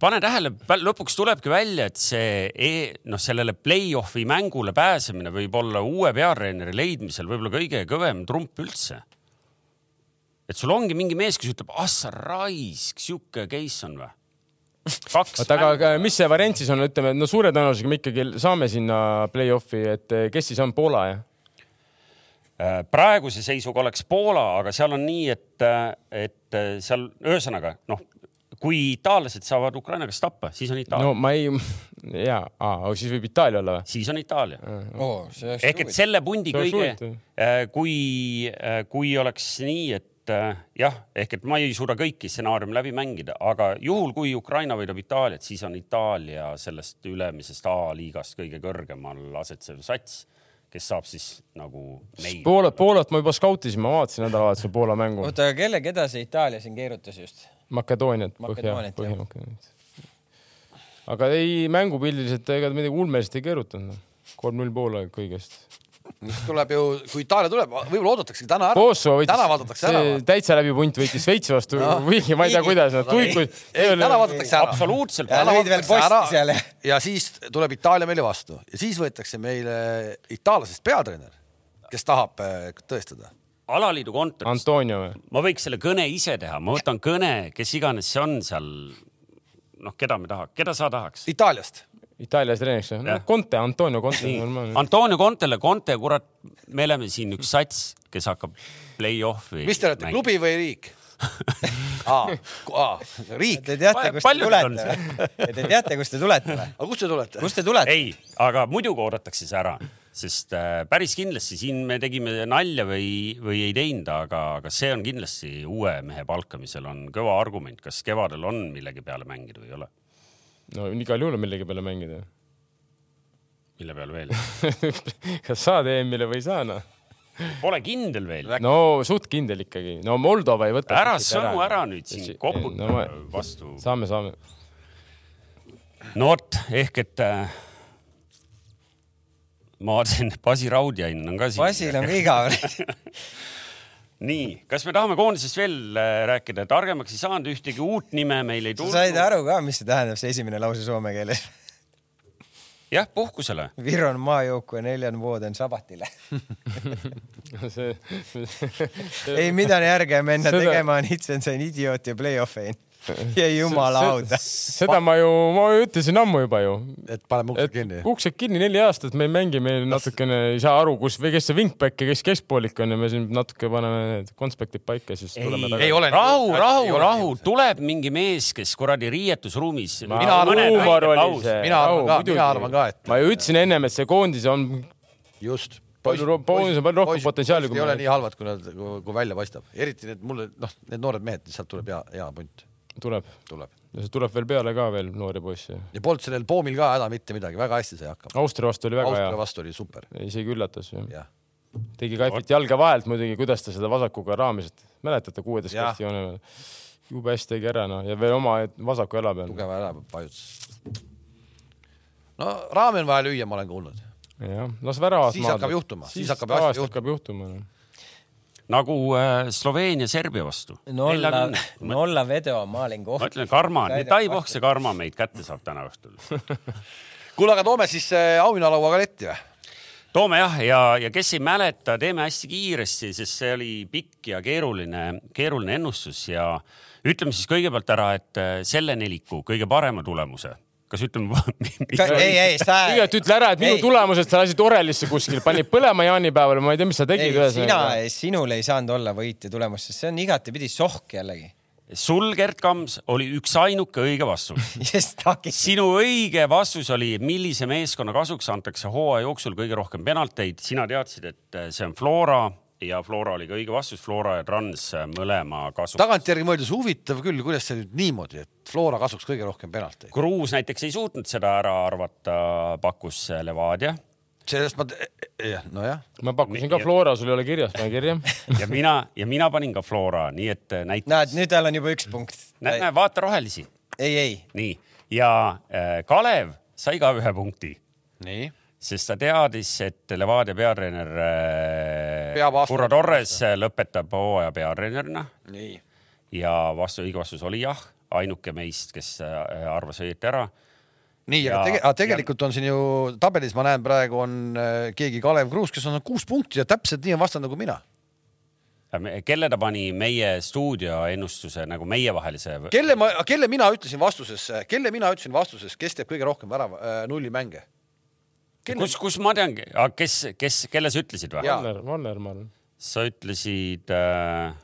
Speaker 2: pane tähele, lõpuks tulebki välja, et see e noh, sellele play-off'i mängule pääsemine võib olla uue peatreeneri leidmisel võib-olla kõige kõvem trump üldse. et sul ongi mingi mees, kes ütleb, ah sa raisk, sihuke case on või?
Speaker 3: oota, aga aga mis see variant siis on, ütleme, no suure tõenäosusega me ikkagi saame sinna play-off'i, et kes siis on Poola ja?
Speaker 2: Äh, praeguse seisuga oleks Poola, aga seal on nii, et, et seal ühesõnaga noh, kui itaallased saavad Ukraina käest tappa, siis on Itaalia.
Speaker 3: No ma ei, jaa, siis võib Itaalia olla või?
Speaker 2: siis on Itaalia.
Speaker 4: oleks
Speaker 2: ehk et selle pundi kõige kui, kui oleks nii, et äh, jah, ehk et ma ei suuda kõiki stsenaariume läbi mängida, aga juhul, kui Ukraina võidab Itaaliat, siis on Itaalia sellest ülemisest A-liigast kõige kõrgemal asetsev sats, kes saab siis nagu meid.
Speaker 3: Poolat, Poolat ma juba skautisin, ma vaatasin nädalavahetusel Poola mängu.
Speaker 4: oota, aga kelle, keda see Itaalia siin keerutas just?
Speaker 3: Makedooniat, Põhja,
Speaker 4: Makedooniat.
Speaker 3: Põhja-Makedooniat. aga ei, mängupildiliselt ega midagi ulmeliselt ei keerutanud. kolm-null Poola kõigest.
Speaker 1: Tuleb ju, kui Itaalia tuleb, võib-olla oodataksegi täna ära.
Speaker 3: Kosovo võitis
Speaker 1: täna, vaadatakse ära.
Speaker 3: täitsa läbi punt võitis Šveitsi vastu
Speaker 1: No,
Speaker 3: kuigi ma ei tea, kuidas nad
Speaker 1: ei, täna vaadatakse ära.
Speaker 2: absoluutselt.
Speaker 4: Ja
Speaker 1: täna vaadatakse ära ja siis tuleb Itaalia meile vastu ja siis võetakse meile itaallasest peatreener, kes tahab äh, tõestada.
Speaker 2: alaliidu kontoris,
Speaker 3: Antonio või?
Speaker 2: ma võiks selle kõne ise teha, ma võtan kõne, kes iganes see on seal. noh, keda me tahaks, keda sa tahaks?
Speaker 1: Itaaliast.
Speaker 3: Itaalias treeniks või? Conte, Antonio Conte.
Speaker 2: Antonio Contele, Conte, kurat, me oleme siin üks sats, kes hakkab play-off'i.
Speaker 1: mis te olete, klubi või riik? aa, aa, riik.
Speaker 4: Te teate, kust te tulete? Te teate, kust te tulete või?
Speaker 1: aga kust te tulete?
Speaker 4: kust te tulete?
Speaker 2: ei, aga muidugi oodatakse see ära, sest äh, päris kindlasti siin me tegime nalja või, või ei teinud, aga, aga see on kindlasti uue mehe palkamisel on kõva argument, kas kevadel on millegi peale mängida või ei ole.
Speaker 3: No igal juhul on millegi peale mängida.
Speaker 2: mille peale veel?
Speaker 3: kas saad EM-ile või ei saa noh?
Speaker 2: Pole kindel veel.
Speaker 3: no suht kindel ikkagi. no Moldova ei võta.
Speaker 2: ära sõnu ära nüüd siin, koputa
Speaker 3: no, ma...
Speaker 2: vastu.
Speaker 3: saame, saame.
Speaker 2: no vot, ehk et äh, ma vaatasin, Basi Raudjain on ka siin.
Speaker 4: Basil on ka igav.
Speaker 2: nii, kas me tahame koondisest veel äh, rääkida, targemaks ei saanud, ühtegi uut nime meil ei
Speaker 4: sa
Speaker 2: tulnud.
Speaker 4: said aru ka, mis see tähendab, see esimene lause soome keeles?
Speaker 2: jah, puhkusele.
Speaker 4: Viron maajoukue neljän vuoden sabatile.
Speaker 3: see,
Speaker 4: ei midagi järge minna
Speaker 3: Seda-
Speaker 4: tegema, on itse on idioot ja play-off'ein. ja jumala auda.
Speaker 3: seda ma ju, ma ütlesin ammu juba ju,
Speaker 1: et paneme uksed kinni.
Speaker 3: uksed kinni neli aastat, me ei mängi, me natukene ei saa aru, kus või kes see wingback ja kes keskpoolik on ja me siin natuke paneme need konspektid paika, siis tuleme
Speaker 2: ei
Speaker 3: tagasi.
Speaker 1: ole nii-
Speaker 2: rahu, rahu, rahu tuleb mingi mees, kes kuradi riietusruumis.
Speaker 1: Mina arvan-. Mina arvan ka- mina arvan ka, et-
Speaker 3: ma ju ütlesin ennem, et see koondis on
Speaker 1: just.
Speaker 3: Palju poiss on palju rohkem potentsiaali,
Speaker 1: ei ole nii halvad, kui nad, kui välja paistab, eriti need mulle, noh, need noored mehed, sealt tuleb hea, hea punt,
Speaker 3: tuleb
Speaker 1: tuleb.
Speaker 3: ja see tuleb veel peale ka veel noori poisse.
Speaker 1: ja polnud sellel Poomil ka häda mitte midagi, väga hästi sai hakkama.
Speaker 3: Austria vastu oli väga
Speaker 1: Austria
Speaker 3: hea,
Speaker 1: vastu oli super,
Speaker 3: isegi üllatas ju.
Speaker 1: jah.
Speaker 3: tegi kaifit jalge vahelt muidugi, kuidas ta seda vasakuga raamis, et mäletate kuueteist kasti joone peal. jube hästi tegi ära noh, ja veel oma vasaku jala peal.
Speaker 1: tugeva ära vajutas. no raami on vaja lüüa, ma olen kuulnud.
Speaker 3: jah, las väravas
Speaker 1: Siis hakkab juhtuma, siis hakkab
Speaker 3: tavaliselt
Speaker 1: juhtuma.
Speaker 3: hakkab juhtuma. noh.
Speaker 2: Nagu äh, Sloveenia Serbia vastu.
Speaker 4: nolla, nolla vedo, ma olin
Speaker 2: ma ütlen, Karma, Tai Pohk see Karma meid kätte saab täna õhtul.
Speaker 1: kuule, aga toome siis äh, auhinnalaua kaletti või?
Speaker 2: toome jah, ja, ja kes ei mäleta, teeme hästi kiiresti, sest see oli pikk ja keeruline, keeruline ennustus ja ütleme siis kõigepealt ära, et äh, selle neliku kõige parema tulemuse, kas ütleme
Speaker 4: ei, ei, sa.
Speaker 3: kõigepealt ütle ära, et minu
Speaker 4: Ei.
Speaker 3: tulemused sa lasid Orelisse kuskil, panid põlema jaanipäeval, ma ei tea, mis sa tegid
Speaker 4: ei, sina, sinul ei saanud olla võitja tulemust, sest see on igatepidi sohk jällegi.
Speaker 2: sul, Gerd Kams, oli üksainuke õige vastus.
Speaker 4: sest takis.
Speaker 2: sinu õige vastus oli, millise meeskonna kasuks antakse hooaja jooksul kõige rohkem penalteid. sina teadsid, et äh, see on Flora ja Flora oli ka õige vastus, Flora ja Trans mõlema kasuks.
Speaker 1: tagantjärgi mõeldes huvitav küll, kuidas see nüüd niimoodi, et Flora kasuks kõige rohkem penalteid.
Speaker 2: Kruus näiteks ei suutnud seda ära arvata, pakkus Levadia
Speaker 1: sellest ma, jah, nojah.
Speaker 3: ma pakkusin ka Flora, sul ei ole kirjas, pane kirja.
Speaker 2: ja mina ja mina panin ka Flora, nii et äh, näit-,
Speaker 4: näed, nüüd tal on juba üks punkt.
Speaker 2: näe, näe, vaata rohelisi,
Speaker 4: ei, ei,
Speaker 2: nii ja äh, Kalev sai ka ühe punkti,
Speaker 1: nii.
Speaker 2: Sest ta teadis, et Levadia peatreener äh,
Speaker 1: Peab aasta-
Speaker 2: Urro Torres äh, lõpetab hooaja peatreenerina ja vastu, õige vastus oli jah, ainuke meist, kes äh, arvas õieti ära
Speaker 1: nii,
Speaker 2: Ja-
Speaker 1: aga tege, aga tegelikult on siin ju tabelis, ma näen praegu on äh, keegi Kalev Kruus, kes on kuus punkti ja täpselt nii on vastanud nagu mina.
Speaker 2: kelle ta pani meie stuudio ennustuse nagu meievahelise?
Speaker 1: kelle ma, kelle mina ütlesin vastuses, kelle mina ütlesin vastuses, kes teeb kõige rohkem värava äh,, nullimänge?
Speaker 2: kus, kus ma tean, kes, kes, kelle sa ütlesid või?
Speaker 3: Valner, Valner, ma arvan.
Speaker 2: sa ütlesid äh,,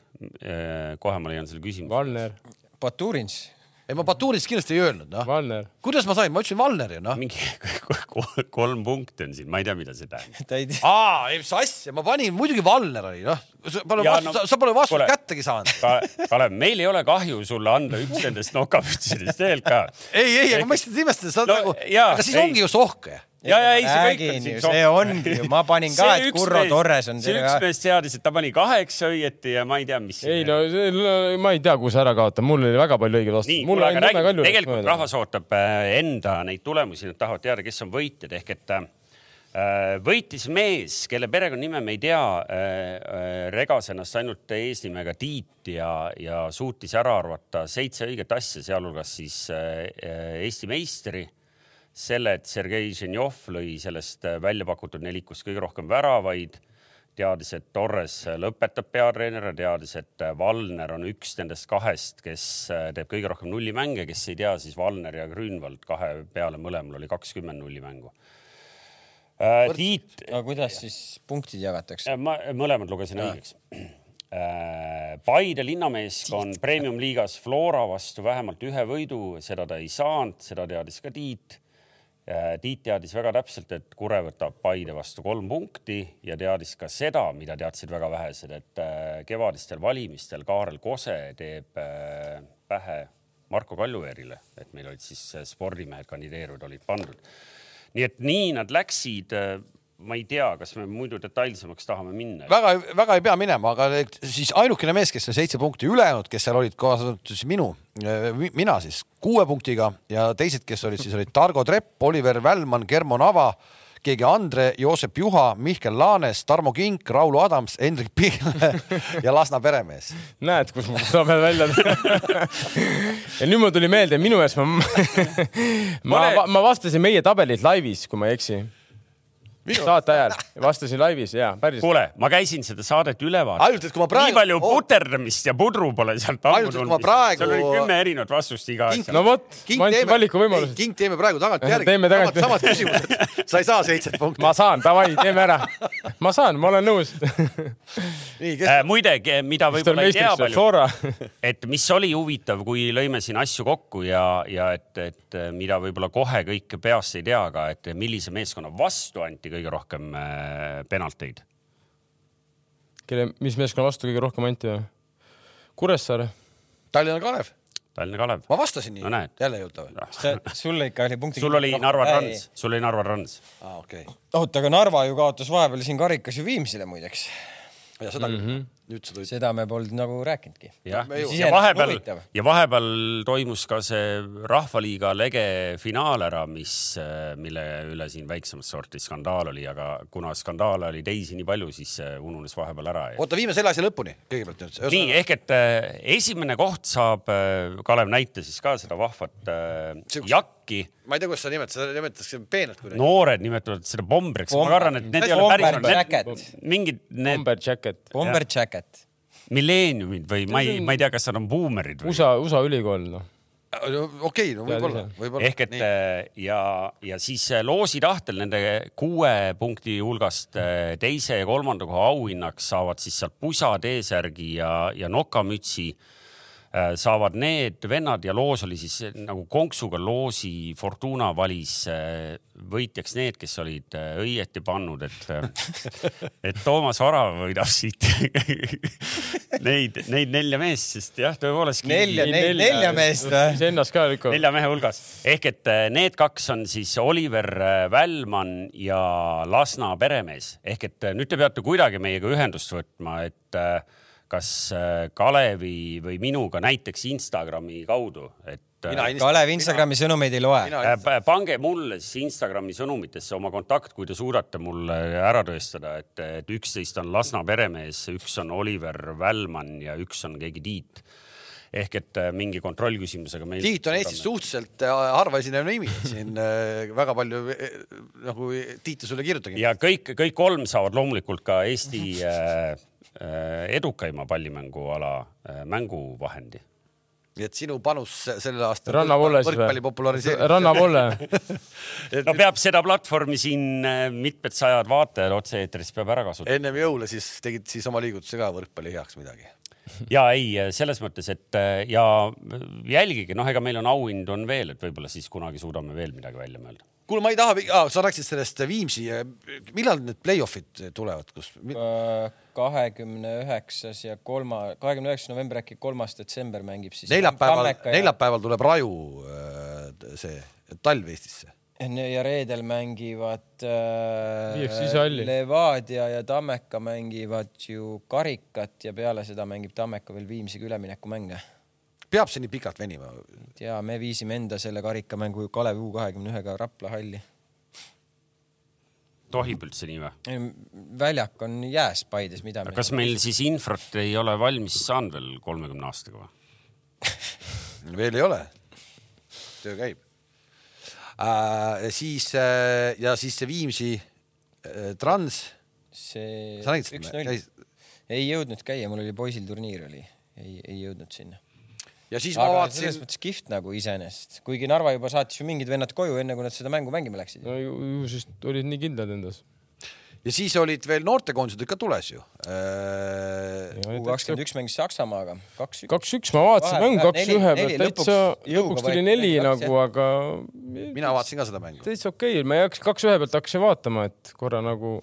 Speaker 2: äh, kohe ma leian selle küsimuse.
Speaker 3: Valner,
Speaker 4: Baturins.
Speaker 1: ei, ma Baturist kindlasti ei öelnud, noh.
Speaker 3: Valner.
Speaker 1: kuidas ma sain, ma ütlesin Valneri, noh.
Speaker 2: mingi kolm punkti on siin, ma ei tea, mida see tähendab.
Speaker 1: aa, ei mis asja, ma panin, muidugi Valner oli, noh. sa pole vastust
Speaker 2: no-
Speaker 1: sa pole vastust
Speaker 2: kuule.
Speaker 1: kättegi saanud.
Speaker 2: Ka, Kalev, meil ei ole kahju sulle anda üks nendest nokapütsidest veel ka.
Speaker 1: ei, ei, aga ma lihtsalt imestasin, sa oled
Speaker 2: No,
Speaker 1: nagu, aga siis
Speaker 2: ei.
Speaker 1: ongi ju sohk.
Speaker 2: ja, ja ei, see kõik on siin
Speaker 4: see ongi ju, ma panin ka, et Kurro Torres on
Speaker 2: see üks mees teadis, et ta pani kaheksa õieti ja ma ei tea, mis.
Speaker 3: ei no ma ei tea, kuhu see ära kaotab, mul oli väga palju õigeid vastuseid.
Speaker 2: tegelikult rahvas ootab äh, enda neid tulemusi, nad tahavad teada, kes on võitjad. Ehk et äh, võitis mees, kelle perekonnanime me ei tea äh,, regas ennast ainult eesnimega Tiit ja, ja suutis ära arvata seitse õiget asja, sealhulgas siis äh, Eesti meistri. Selle, et Sergei Ženjov lõi sellest äh, välja pakutud nelikust kõige rohkem väravaid teadis, et Torres lõpetab peatreener ja teadis, et Valner on üks nendest kahest, kes äh, teeb kõige rohkem nullimänge, kes ei tea, siis Valner ja Grünwald kahe peale mõlemal oli kakskümmend nullimängu. Tiit,
Speaker 4: aga kuidas siis punktid jagatakse?
Speaker 2: ma mõlemad lugesin õigeks. Paide linnameeskond premium-liigas Flora vastu vähemalt ühe võidu, seda ta ei saanud, seda teadis ka Tiit. Tiit teadis väga täpselt, et Kure võtab Paide vastu kolm punkti ja teadis ka seda, mida teadsid väga vähesed, et äh, kevadistel valimistel Kaarel Kose teeb äh, pähe Marko Kaljuveerile, et meil olid siis äh, spordimehed kandideerivad olid pandud. nii et nii nad läksid. Ma ei tea, kas me muidu detailsemaks tahame minna.
Speaker 1: väga, väga ei pea minema, aga siis ainukene mees, kes sai seitse punkti, ülejäänud, kes seal olid, kaasa arvatud siis minu, mina siis kuue punktiga ja teised, kes olid siis olid Targo Trepp, Oliver Välman, Germo Nava, keegi Andre, Joosep Juha, Mihkel Laanes, Tarmo Kink, Rauno Adams, Hendrik Pihl ja Lasna peremees.
Speaker 3: näed, kus ma tabel välja ja nüüd mul tuli meelde, minu eest ma, ma
Speaker 2: Pole-,
Speaker 3: ma vastasin meie tabelit laivis, kui ma ei eksi. Saate ajal vastasin laivis ja päris.
Speaker 2: kuule, ma käisin seda saadet üle vaatamas.
Speaker 1: ainult, et kui ma praegu
Speaker 2: nii palju puterdamist ja pudru pole sealt
Speaker 1: kui ma praegu-
Speaker 2: seal oli kümme erinevat vastust iga asja
Speaker 3: no vot,
Speaker 1: King
Speaker 3: ma andsin
Speaker 1: teeme,
Speaker 3: valikuvõimaluse.
Speaker 1: King teeme praegu tagantjärgi.
Speaker 3: Teeme tagant-
Speaker 1: samad küsimused, sa ei saa seitset punkti.
Speaker 3: ma saan, davai, teeme ära. ma saan, ma olen nõus.
Speaker 2: äh,. muide, mida võib-olla ei tea palju, et mis oli huvitav, kui lõime siin asju kokku ja, ja et, et mida võib-olla kohe kõike peast ei tea, aga et millise meeskonna vastu anti kõige rohkem äh, penalteid.
Speaker 3: kelle, mis meeskonna vastu kõige rohkem anti või? Kuressaare.
Speaker 1: Tallinna Kalev,
Speaker 2: Tallinna Kalev.
Speaker 1: ma vastasin nii
Speaker 2: No
Speaker 1: jälle ei jõuta või?
Speaker 4: sul ikka oli punkti.
Speaker 2: sul oli Narva Trans, sul oli Narva Trans.
Speaker 1: aa, okei okay..
Speaker 4: oota, aga Narva ju kaotas vahepeal siin karikas ju Viimsile muideks.
Speaker 1: ja seda küll mm. -hmm. Nüüd sa tulid.
Speaker 4: seda me polnud nagu rääkinudki.
Speaker 2: jah, ja vahepeal ja vahepeal toimus ka see Rahvaliiga lege finaal ära, mis, mille üle siin väiksemat sorti skandaal oli, aga kuna skandaale oli teisi nii palju, siis ununes vahepeal ära.
Speaker 1: oota, viime selle asja lõpuni kõigepealt nüüd.
Speaker 2: nii ehk et äh, esimene koht saab, Kalev näita siis ka seda vahvat äh,
Speaker 1: Sihukest-
Speaker 2: jakki.
Speaker 1: ma ei tea, kuidas sa nimetad, seda nimetatakse peenelt kuidagi no..
Speaker 2: noored nimetavad seda bombriks, ma
Speaker 4: Bomber.
Speaker 2: arvan, et need ei ole päris, mingid need
Speaker 3: Bomber Jacket.
Speaker 4: Bomber Jacket.
Speaker 2: Milleeniumid või ma ei, ma ei tea, kas nad on buumerid või.
Speaker 3: USA, USA ülikool, noh.
Speaker 1: okei, no võib-olla, võib-olla.
Speaker 2: ehk et äh, ja, ja siis äh, loosi tahtel nende kuue punkti hulgast äh, teise ja kolmanda koha auhinnaks saavad siis sealt pusa, T-särgi ja, ja nokamütsi äh, saavad need vennad ja loos oli siis nagu konksuga loosi Fortuna valis äh, võitjaks need, kes olid äh, õieti pannud, et, et Toomas Varav võidab siit neid, neid nelja meest, sest jah, tõepoolest.
Speaker 4: Nelja- Nel- nelja meest või?
Speaker 3: iseennast ka lükkab.
Speaker 2: nelja mehe hulgas ehk et äh, need kaks on siis Oliver äh, Välman ja Lasna peremees ehk et äh, nüüd te peate kuidagi meiega ühendust võtma, et äh, kas äh, Kalevi või minuga näiteks Instagrami kaudu, et äh,
Speaker 1: mina
Speaker 4: Kalev Instagrami sõnumeid ei loe.
Speaker 1: mina
Speaker 2: äh, pange mulle siis Instagrami sõnumitesse oma kontakt, kui te suudate mulle ära tõestada, et, et üksteist on Lasna peremees, üks on Oliver Välman ja üks on keegi Tiit ehk et mingi kontrollküsimusega meil.
Speaker 1: Tiit on Eestis suhteliselt harva esinev nimi, siin väga palju nagu Tiitu sulle ei kirjutagi.
Speaker 2: ja kõik, kõik kolm saavad loomulikult ka Eesti edukaima pallimänguala äh, mänguvahendi.
Speaker 1: nii et sinu panus se- sellel aastal võrkpalli populariseerimisel.
Speaker 3: rannavolle.
Speaker 2: no peab seda platvormi siin äh, mitmed sajad vaatajad otse-eetris peab ära kasutama.
Speaker 1: ennem jõule siis tegid siis oma liigutuse ka võrkpalli heaks midagi.
Speaker 2: ja ei, selles mõttes, et äh, ja jälgige, noh, ega meil on auhindu on veel, et võib-olla siis kunagi suudame veel midagi välja mõelda.
Speaker 1: kuule, ma ei taha ah,, sa rääkisid sellest Viimsi, millal need play-off'id tulevad, kus?
Speaker 4: kahekümne üheksas ja kolma, kahekümne üheksas november äkki kolmas detsember mängib siis.
Speaker 1: neljapäeval, neljapäeval tuleb Raju äh, see talv Eestisse.
Speaker 4: ja reedel mängivad äh. Levadia ja Tammeka mängivad ju karikat ja peale seda mängib Tammeka veel Viimsiga üleminekumänge.
Speaker 1: Peab see nii pikalt venima?
Speaker 4: ja me viisime enda selle karikamängu Kalevi U kahekümne ühega Rapla halli.
Speaker 2: tohib üldse nii või?
Speaker 4: väljak on jääs Paides, mida me.
Speaker 2: kas meil siis infrat ei ole valmis saanud veel kolmekümne aastaga või?
Speaker 1: veel ei ole. töö käib äh,. siis äh, ja siis see Viimsi äh, Trans,
Speaker 4: see
Speaker 1: sa nägid seda?
Speaker 4: ei jõudnud käia, mul oli poisil turniir oli, ei, ei jõudnud sinna.
Speaker 1: Ja siis ma
Speaker 4: aga
Speaker 1: vaatasin
Speaker 4: selles, mõttes kihvt nagu iseenesest, kuigi Narva juba saatis ju mingid vennad koju, enne kui nad seda mängu mängima läksid.
Speaker 3: no ju, ju siis olid nii kindlad endas.
Speaker 1: ja siis olid veel noortekoondised ikka tules ju äh,.
Speaker 4: U kakskümmend üks mängis Saksamaaga, kaks-üks.
Speaker 3: kaks-üks ma vaatasin mängu, kaks-ühe pealt täitsa,
Speaker 4: jõuga
Speaker 3: lõpuks tuli neli
Speaker 4: kaks,
Speaker 3: nagu, aga
Speaker 1: mina vaatasin ka seda mängu.
Speaker 3: täitsa okei okay., ma ei hakka kaks-ühe pealt hakkasin vaatama, et korra nagu,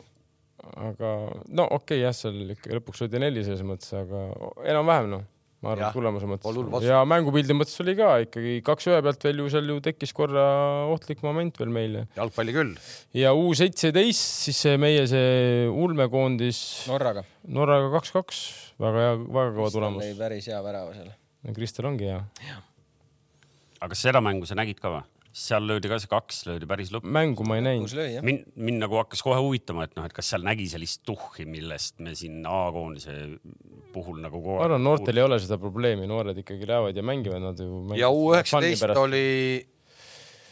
Speaker 3: aga no okei okay, jah, seal ikka lõpuks oli neli selles mõttes, aga enam-vähem noh, ma arvan tulemuse mõttes ja mängupildi mõttes oli ka ikkagi kaks-ühe pealt veel ju seal ju tekkis korra ohtlik moment veel meile
Speaker 1: jalgpalli küll.
Speaker 3: ja U seitseteist, siis see meie see ulmekoondis
Speaker 4: Norraga.
Speaker 3: Norraga kaks-kaks, väga hea, väga kõva tulemus.
Speaker 4: päris hea värava seal.
Speaker 3: Kristel ongi hea.
Speaker 2: aga kas seda mängu sa nägid ka või? Seal löödi ka see kaks löödi päris lõppu.
Speaker 3: mängu ma ei näinud
Speaker 2: mind, mind nagu hakkas kohe huvitama, et noh, et kas seal nägi sellist tuhhi, millest me siin A-koondise puhul nagu kogu
Speaker 3: ma arvan, noortel ei ole seda probleemi, noored ikkagi lähevad ja mängivad nad ju.
Speaker 1: ja U üheksateist oli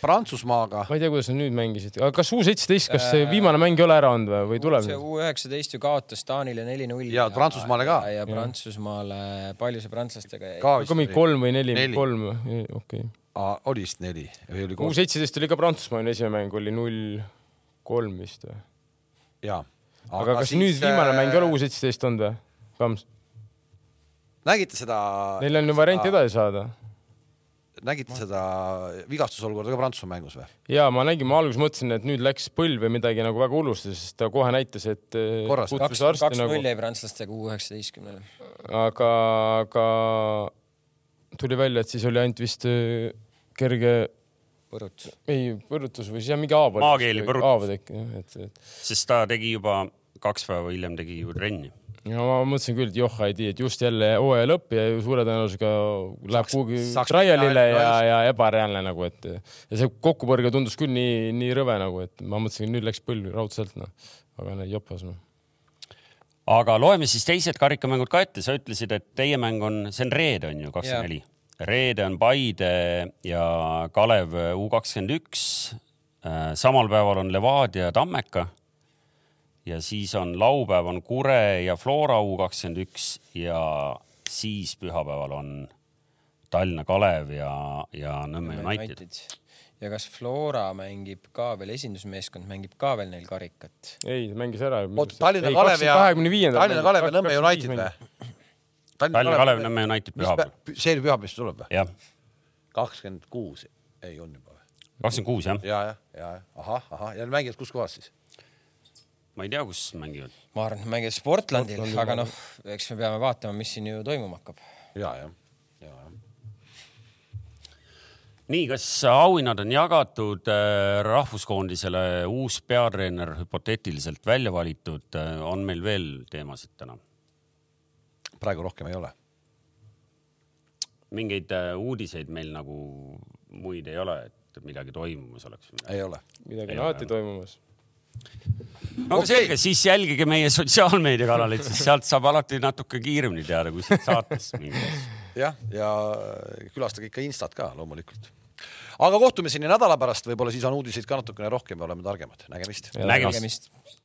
Speaker 1: Prantsusmaaga.
Speaker 3: ma ei tea, kuidas nad nüüd mängisid, aga kas U seitseteist, kas see viimane mäng ei ole ära olnud või, või tuleb
Speaker 4: see? U üheksateist ju kaotas Taanile neli-null.
Speaker 1: Ja Prantsusmaale ka.
Speaker 4: ja Prantsusmaale, palju see prantslastega jäi?
Speaker 1: ka
Speaker 3: mingi kolm või neli, kolm, okei.
Speaker 1: Oli vist neli või oli kolm?
Speaker 3: seitseteist oli ka Prantsusmaa esimene mäng oli null kolm vist või?
Speaker 1: jaa.
Speaker 3: aga kas nüüd viimane mäng ei ole U seitseteist olnud või? Kams,
Speaker 1: nägite seda,
Speaker 3: neil on ju variant edasi saada.
Speaker 1: nägite seda vigastusolukorda ka Prantsusmaa mängus või?
Speaker 3: ja ma nägin, ma alguses mõtlesin, et nüüd läks põlv või midagi nagu väga hullusti, sest ta kohe näitas, et eh,
Speaker 1: Korras.
Speaker 4: kaks-null
Speaker 3: nagu,
Speaker 4: jäi prantslastega U üheksateistkümnele.
Speaker 3: aga, aga tuli välja, et siis oli ainult vist eh, kerge,
Speaker 4: põrut.
Speaker 3: ei põrutus või siis jah, mingi haava.
Speaker 2: Maakeeli põrutus.
Speaker 3: et, et
Speaker 2: sest ta tegi juba kaks päeva hiljem tegi ju trenni.
Speaker 3: ja ma mõtlesin küll, et joh, ei tea, et just jälle hooaja lõpp ja suure tõenäosusega läheb kuhugi trial'ile ja ja ebareaalne nagu, et ja see kokkupõrge tundus küll nii, nii rõve nagu, et ma mõtlesin, nüüd läks põlv raudselt noh, aga näed jopas noh.
Speaker 2: Aga loeme siis teised karikamängud ka ette, sa ütlesid, et teie mäng on, see on reede on ju, kakskümmend neli. reede on Paide ja Kalev U kakskümmend üks. samal päeval on Levadia ja Tammeka. ja siis on laupäev on Kure ja Flora U kakskümmend üks ja siis pühapäeval on Tallinna Kalev ja, ja Nõmme United.
Speaker 4: Ja kas Flora mängib ka veel, esindusmeeskond mängib ka veel neil karikat?
Speaker 3: ei, ta mängis ära.
Speaker 1: oota, Tallinna Kalev ja, Tallinna Kalev ja Nõmme United või?
Speaker 2: Tallinna Kalev, Nõmme United pühapäeval.
Speaker 1: see oli pühapäev, mis tuleb või?
Speaker 2: jah,
Speaker 1: kakskümmend kuus, ei on juba või?
Speaker 2: kakskümmend kuus jah.
Speaker 1: ja, ja, ja, ahah, ahah ja mängivad kus kohas siis?
Speaker 2: ma ei tea, kus mängivad.
Speaker 4: ma arvan, et mängivad Sportlandil,
Speaker 3: Sportlandil,
Speaker 4: aga noh, eks me peame vaatama, mis siin ju toimuma hakkab.
Speaker 1: ja, jah.
Speaker 2: nii, kas auhinnad on jagatud äh, rahvuskoondisele, uus peatreener hüpoteetiliselt välja valitud, on meil veel teemasid täna?
Speaker 1: praegu rohkem ei ole.
Speaker 2: mingeid äh, uudiseid meil nagu muid ei ole, et midagi toimumas oleks?
Speaker 1: ei ole.
Speaker 3: midagi
Speaker 2: Ei
Speaker 3: on alati toimumas.
Speaker 2: no aga selge, siis jälgige meie sotsiaalmeediakanaleid, siis sealt saab alati natuke kiiremini teada, kui siit saatest mingeid asju.
Speaker 1: jah, ja külastage ikka Instat ka loomulikult. aga kohtumiseni nädala pärast, võib-olla siis on uudiseid ka natukene rohkem ja oleme targemad. nägemist.
Speaker 2: nägemist.
Speaker 4: nägemist.